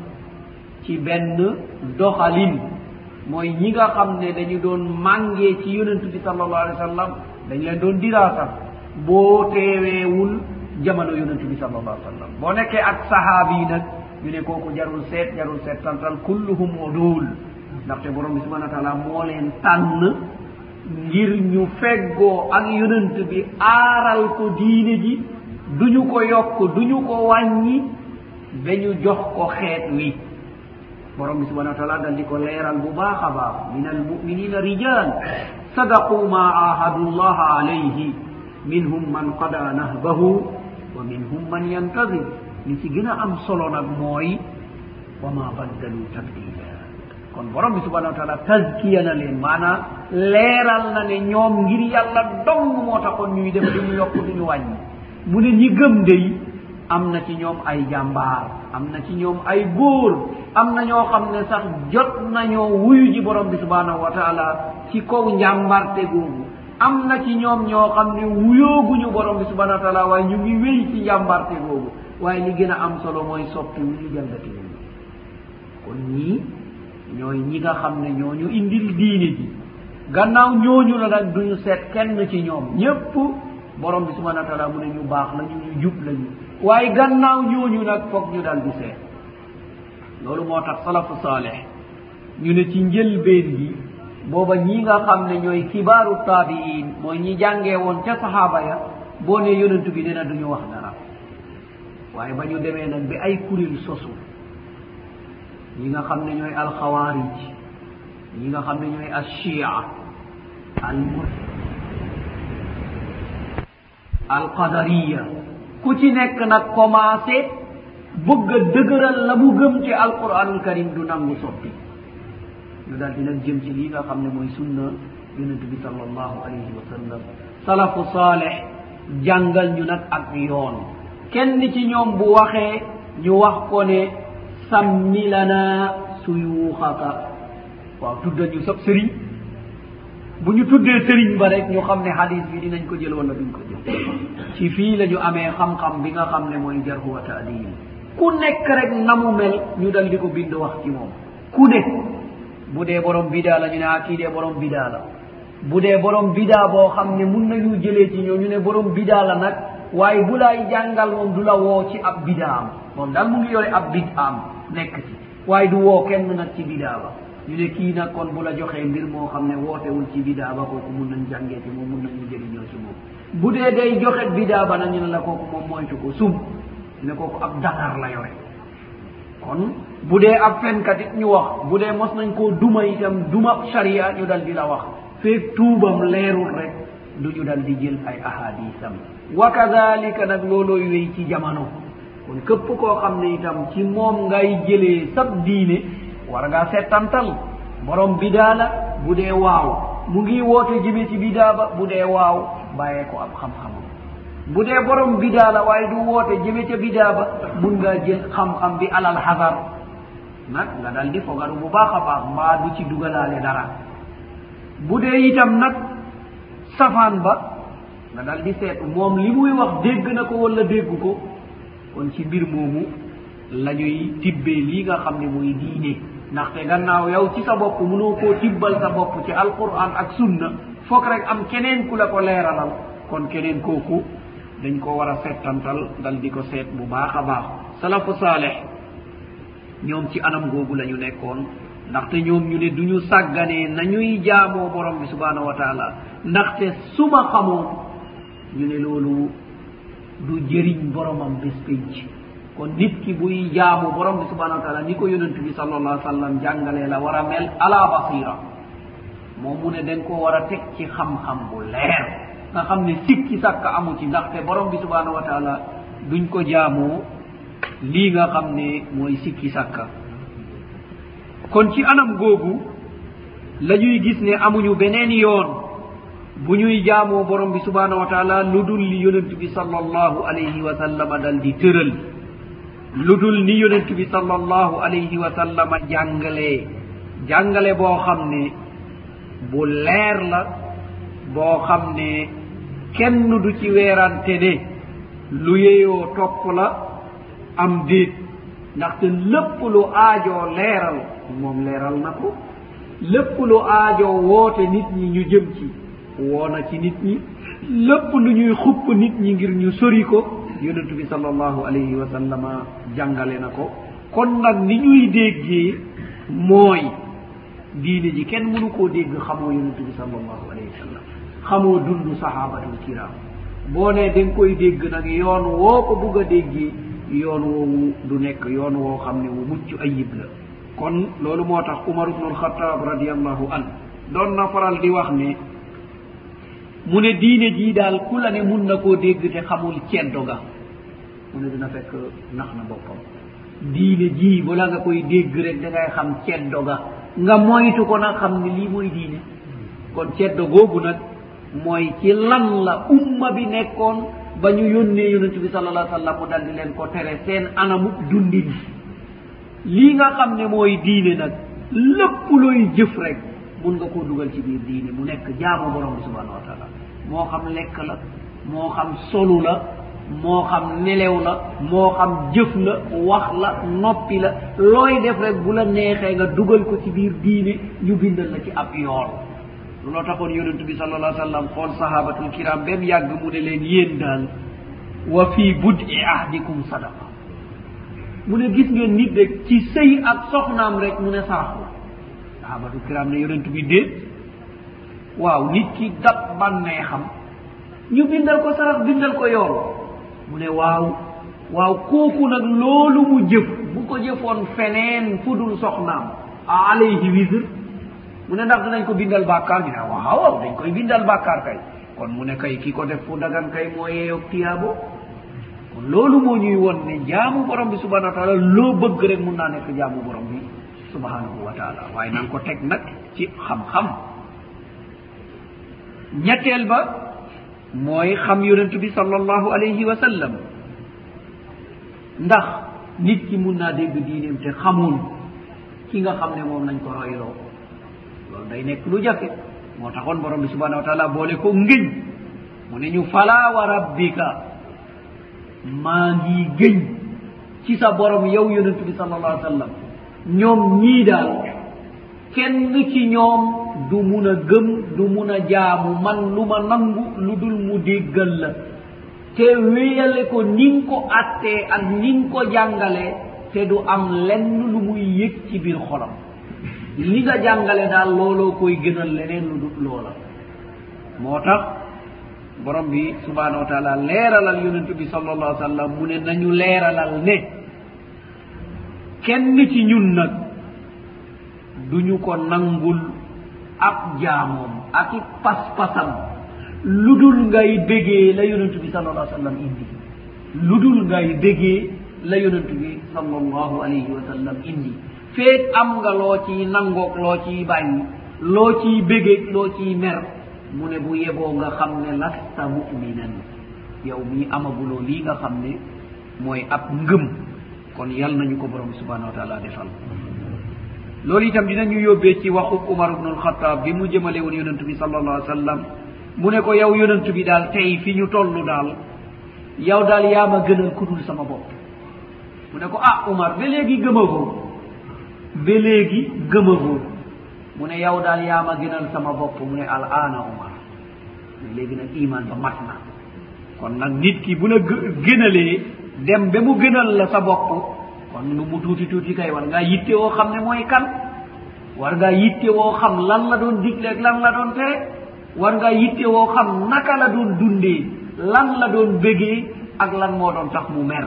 ci benn doxalin. Mooy ñi nga xam ne dañu doon màngee ci yonent bi salallahu alih w sallam dañ leen doon diraasa. Boo teeweewul jamono yonent bi salallahu alih w sallam. Boo nekkee ak sahaabi yi nag ñu ne kooku jarul seet jarul seet tantal kulluhum odul ndaxte borom bi subhana wa taala moo leen tànn ngir ñu feggoo ak yonent bi aaral ko diine ji duñu ko yokk duñu ko wàññi ba ñu jox ko xeet wi. Borom bi subhana wa taala dal di ko leeral bu baax a baax min almuminina rijal sadaqu ma ahadu llaha alayhi minhum man qada nahbahu wa minhum man yantadir li ci gën a am solo nag mooy wa ma baddalu tabdila kon borom bi subahanahu wa taala taskiya na leen maanaa leeral na ne ñoom ngir yàlla dong moo taxoon ñuy def duñu yokk duñu wàññi. mu ne ñi gëm day am na ci ñoom ay jàmbaar am na ci ñoom ay góor am na ñoo xam ne sax jot nañoo wuyu ji borom bi subhanahu wa taala ci kaw njàmbarte googu. am na ci ñoom ñoo xam ne wuyooguñu borom bi subhanahu wa taala waaye ñu ngi wéy ci njàmbarte googu. waaye li gën a am solo mooy soppi wu ñu jalgati kon ñii ñooy ñi nga xam ne ñooñu indil diine ji. Gannaaw ñooñu la nag duñu seet kenn ci ñoom. Ñépp borom bi subhana wa taala mu ne ñu baax lañu ñu jub lañu. Waaye gannaaw ñooñu nag foog ñu dal di seet. Loolu moo tax salafu saaleh ñu ne ci njëlbeen gi booba ñi nga xam ne ñooy kibaaru taabiin mooy ñi jàngee woon ca sahaaba ya boo ne yonent bi nee na duñu wax dara. Waaye ba ñu demee nag bi ay kuréel sosu ñi nga xam ne ñooy alxawaarij ñi nga xam ne ñooy alchia almur alqadariya. Ku ci nekk nag commencé bëgg a dëgëral la mu gëm ci alquranul karim du nangu soppi. Ñu daal di nag jëm ci lii nga xam ne mooy sunna yonente bi sal allahu alayhi wa sallam. Salafu saaleh jàngal ñu nag ak yoon. Kenn ci ñoom bu waxee ñu wax ko ne sammi lana suyuhaka waaw tuddal ñu sab sëriñ. Bu ñu tuddee sëriñ ba rek ñu xam ne xadis bi dinañ ko jël wala duñ ko jël. Ci fii la ñu amee xam-xam bi nga xam ne mooy jarhu wa taadil ku nekk rek na mu mel ñu dal di ko bind wax ci moom. Ku ne bu dee borom bidaa la ñu ne ah kii dee borom bidaa la. Bu dee borom bidaa boo xam ne mun nañu jëlee ci ñoo ñu ne borom bidaa la nag waaye bu laay jàngal moom du la woo ci ab bidaam. Moom daal mu ngi yore ab bid am nekk ci waaye du woo kenn nag ci bidaa ba. Ñu ne kii nag kon bu la joxee mbir moo xam ne wootewul ci bidaa ba kooku mun nañ jàngee ci moom mun nañu jëriñoo ci moom. Bu dee day joxe bidaa ba nag ñu ne la kooku moom moytu ko sum. Ne kooku ab dakar la yore. Kon bu dee ab fenkat it ñu wax bu dee mos nañ koo duma itam duma sharia ñu dal di la wax. Feeg tuubam leerul rek du ñu dal di jël ay ahadisam. Wa kadalika nag loolooy wéy ci jamono. kon képp koo xam ne itam ci moom ngay jëlee sab diine war ngaa settantal borom bidaa la bu dee waaw. Mu ngi woote jëme ci bidaa ba bu dee waaw bàyyee ko ab xam-xamam bu dee borom bidaa la waaye du woote jëme ca bidaa ba mun ngaa jël xam-xam bi alal hasar nag nga dal di fogaru bu baax a baax mbaa du ci dugalaale dara. Bu dee itam nag safaan ba nga dal di seetu moom li muy wax dégg na ko wala dégg ko kon ci mbir moomu la ñuy tibbee lii nga xam ne mooy diine. ndaxte gannaaw yow ci sa bopp mënoo koo tibbal sa bopp ci alquran ak sunna foog rek am keneen ku la ko leeralal. kon keneen kooku dañ ko war a settantal dal di ko seet bu baax a baax. Salafu saaleh ñoom ci anam googu la ñu nekkoon. ndaxte ñoom ñu ne du ñu sàgganee nañuy jaamoo borom bi subhanahu wa taala. ndaxte suma xamoon ñu ne loolu du jëriñ boromam bés penc kon nit ki buy jaamu borom bi subhanau wa taala ni ko yonent bi sal allah sallam jàngalee la war a mel ala basira. Moom mu ne dañ koo war a teg ci xam-xam bu leer. Nga xam ne sikki sàkk amu ci ndaxte borom bi subhanahu wa taala duñ ko jaamoo lii nga xam ne mooy sikki sàkka kon ci anam googu la ñuy gis ne amuñu beneen yoon. bu ñuy jaamoo borom bi subhanahu wa taala lu dul li yonent bi sal allahu alayhi wa sallama dal di tëral lu dul ni yonent bi sal allahu alayhi wa sallama jàngalee jàngale boo xam ne bu leer la boo xam ne kenn du ci weerante ne lu yeyoo topp la am déet ndaxte lépp lu aajoo leeral moom leeral na ko lépp lu aajoo woote nit ñi ñu jëm ci woona ci nit ñi lépp lu ñuy xupp nit ñi ngir ñu sori ko yonentu bi sal allahu alayhi wa sallama jàngale na ko. Kon nag ni ñuy déggee mooy diine ji kenn mënu koo dégg xamoo yonentu bi sal allahu alayhi wa sallam xamoo dund sahabatul kiram. Boo ne da nga koy dégg nag yoon woo ko bugg a déggee yoon woowu du nekk yoon woo xam ne wu mucc ayib la. Kon loolu moo tax umar ubnu alxataab radiallahu an doon na faral di wax ne mu ne diine jii daal ku la ne mun na koo dégg te xamul ceddo ga. Mu ne dina fekk nax na boppam. Diine jii bala nga koy dégg rek da ngay xam ceddo ga. Nga moytu ko nag xam ne lii mooy diine. Kon ceddo googu nag mooy ci lan la umma bi nekkoon ba ñu yónnee yonent bi salallah sallam mu dal di leen ko tere seen anamu dundin. Lii nga xam ne mooy diine nag lépp looy jëf rek mun nga koo dugal ci biir diine mu nekk jaamu borom bi subhanahu wa taala. moo xam lekk la moo xam solu la moo xam nelew la moo xam jëf la wax la noppi la looy def rek bu la neexee nga dugal ko ci biir diine ñu bindal la ci ab yool. Looloo taxoon yonentu bi sal allah sallam xool sahabatul kiram bem yàgg mu ne leen yéen daal wa fii budi ahdikum sadaqa. Mu ne gis ngeen nit rek ci sëy ak soxnaam rek mu ne saraxu sahabatul kiram ne yonentu bi déet. waaw nit ki dab bànneexam. Ñu bindal ko sarax bindal ko yoon. Mu ne waaw waaw kooku nag loolu mu jëf. Bu ko jëfoon feneen fu dul soxnaam a alayhi wisre mu ne ndax dinañ ko bindal bàkkaar? Ñu ne waaw dañ koy bindal bàkkaar kay. Kon mu ne kay ki ko def fu dagan kay moo yeeyog tiyaabo. Kon loolu moo ñuy won ne jaamu borom bi subhanau wa taala loo bëgg rek mun naa nekk jaamu borom bi subhanahu wa taala. Waaye nan ko teg nag ci xam-xam. ñetteel ba mooy xam yonentu bi sallallahu alayhi wa sallam. ndax nit ki mun naa dégg diineem te xamul ki nga xam ne moom nañ ko royloo. loolu day nekk lu jafe. moo taxoon borom bi subhanahu wa taala boole ko ngëñ mu ne ñu fala wa rabbika? Maa ngi gëñ ci sa borom yow yonentu bi sallallahu alih wa sallam. Ñoom ñii daal kenn ci ñoom du mun a gëm du mun a jaamu man lu ma nangu lu dul mu déggal la. Te wéyale ko ni nga ko attee ak ni nga ko jàngalee te du am lenn lu muy yëg ci biir xolam. Li nga jàngale daal looloo koy gënal leneen lu dul loola. Moo tax borom bi subhanahu wa taala leeralal yonentu bi sal allah sallam mu ne nañu leeralal ne kenn ci ñun nag duñu ko nangul ab jaamoom ak i pas-pasam. Lu dul ngay bégee la yonentu bi sal allah sallam indi. Lu dul ngay bégee la yonentu bi sal allahu alayhi wa sallam indi. Feeg am nga loo ciy nangoog loo ciy bàyyi loo ciy bégeeg loo ciy mer mu ne bu yeboo nga xam ne lasta muminan. Yow mii amaguloo lii nga xam ne mooy ab ngëm. Kon yal nañu ko borom subhanahu wa taala defal. loolu itam dinañu yóbbee ci waxu umar ubnu alxataab bi mu jëmale woon yonentu bi sal allah sallam. Mu ne ko yow yonentu bi daal tey fi ñu toll daal yow daal yaa ma gënal ku dul sama bopp. Mu ne ko ah umar ba léegi gëmagoo? Ba léegi gëmagoo. Mu ne yow daal yaa ma gënal sama bopp. Mu ne al ana umar. Mais léegi nag iman ba mat na. Kon nag nit ki bu la gënalee dem ba mu gënal la sa bopp kon lu mu tuuti tuuti kay war ngaa yitte woo xam ne mooy kan? War ngaa yitte woo xam lan la doon digleeg lan la doon tere? War ngaa yitte woo xam naka la doon dundee lan la doon bégee ak lan moo doon tax mu mer?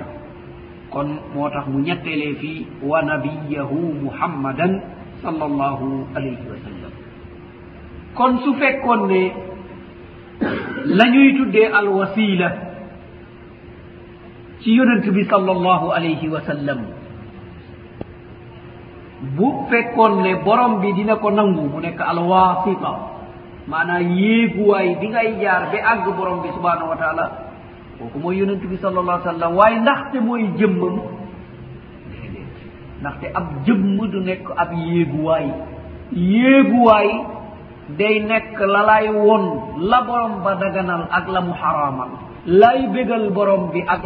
Kon moo tax mu ñettelee fii wa nabiyahu muhammadan sal allahu alayhi wa sallam. Kon su fekkoon ne la ñuy tuddee alwasila ci yonent bi sallallahu alayhi wa sallam. Bu fekkoon ne borom bi dina ko nangu mu nekk alwasita maanaam yéeguwaay bi ngay jaar ba àgg borom bi subhanahu wa taala. Kooku mooy yonent bi sallallahu alih w sallam waaye ndaxte mooy jëmmam ndaxte ab jëmm du nekk ab yéeguwaay. Yéeguwaay day nekk la lay won la borom ba daganal ak la mu xaraamal. Lay bégal borom bi ak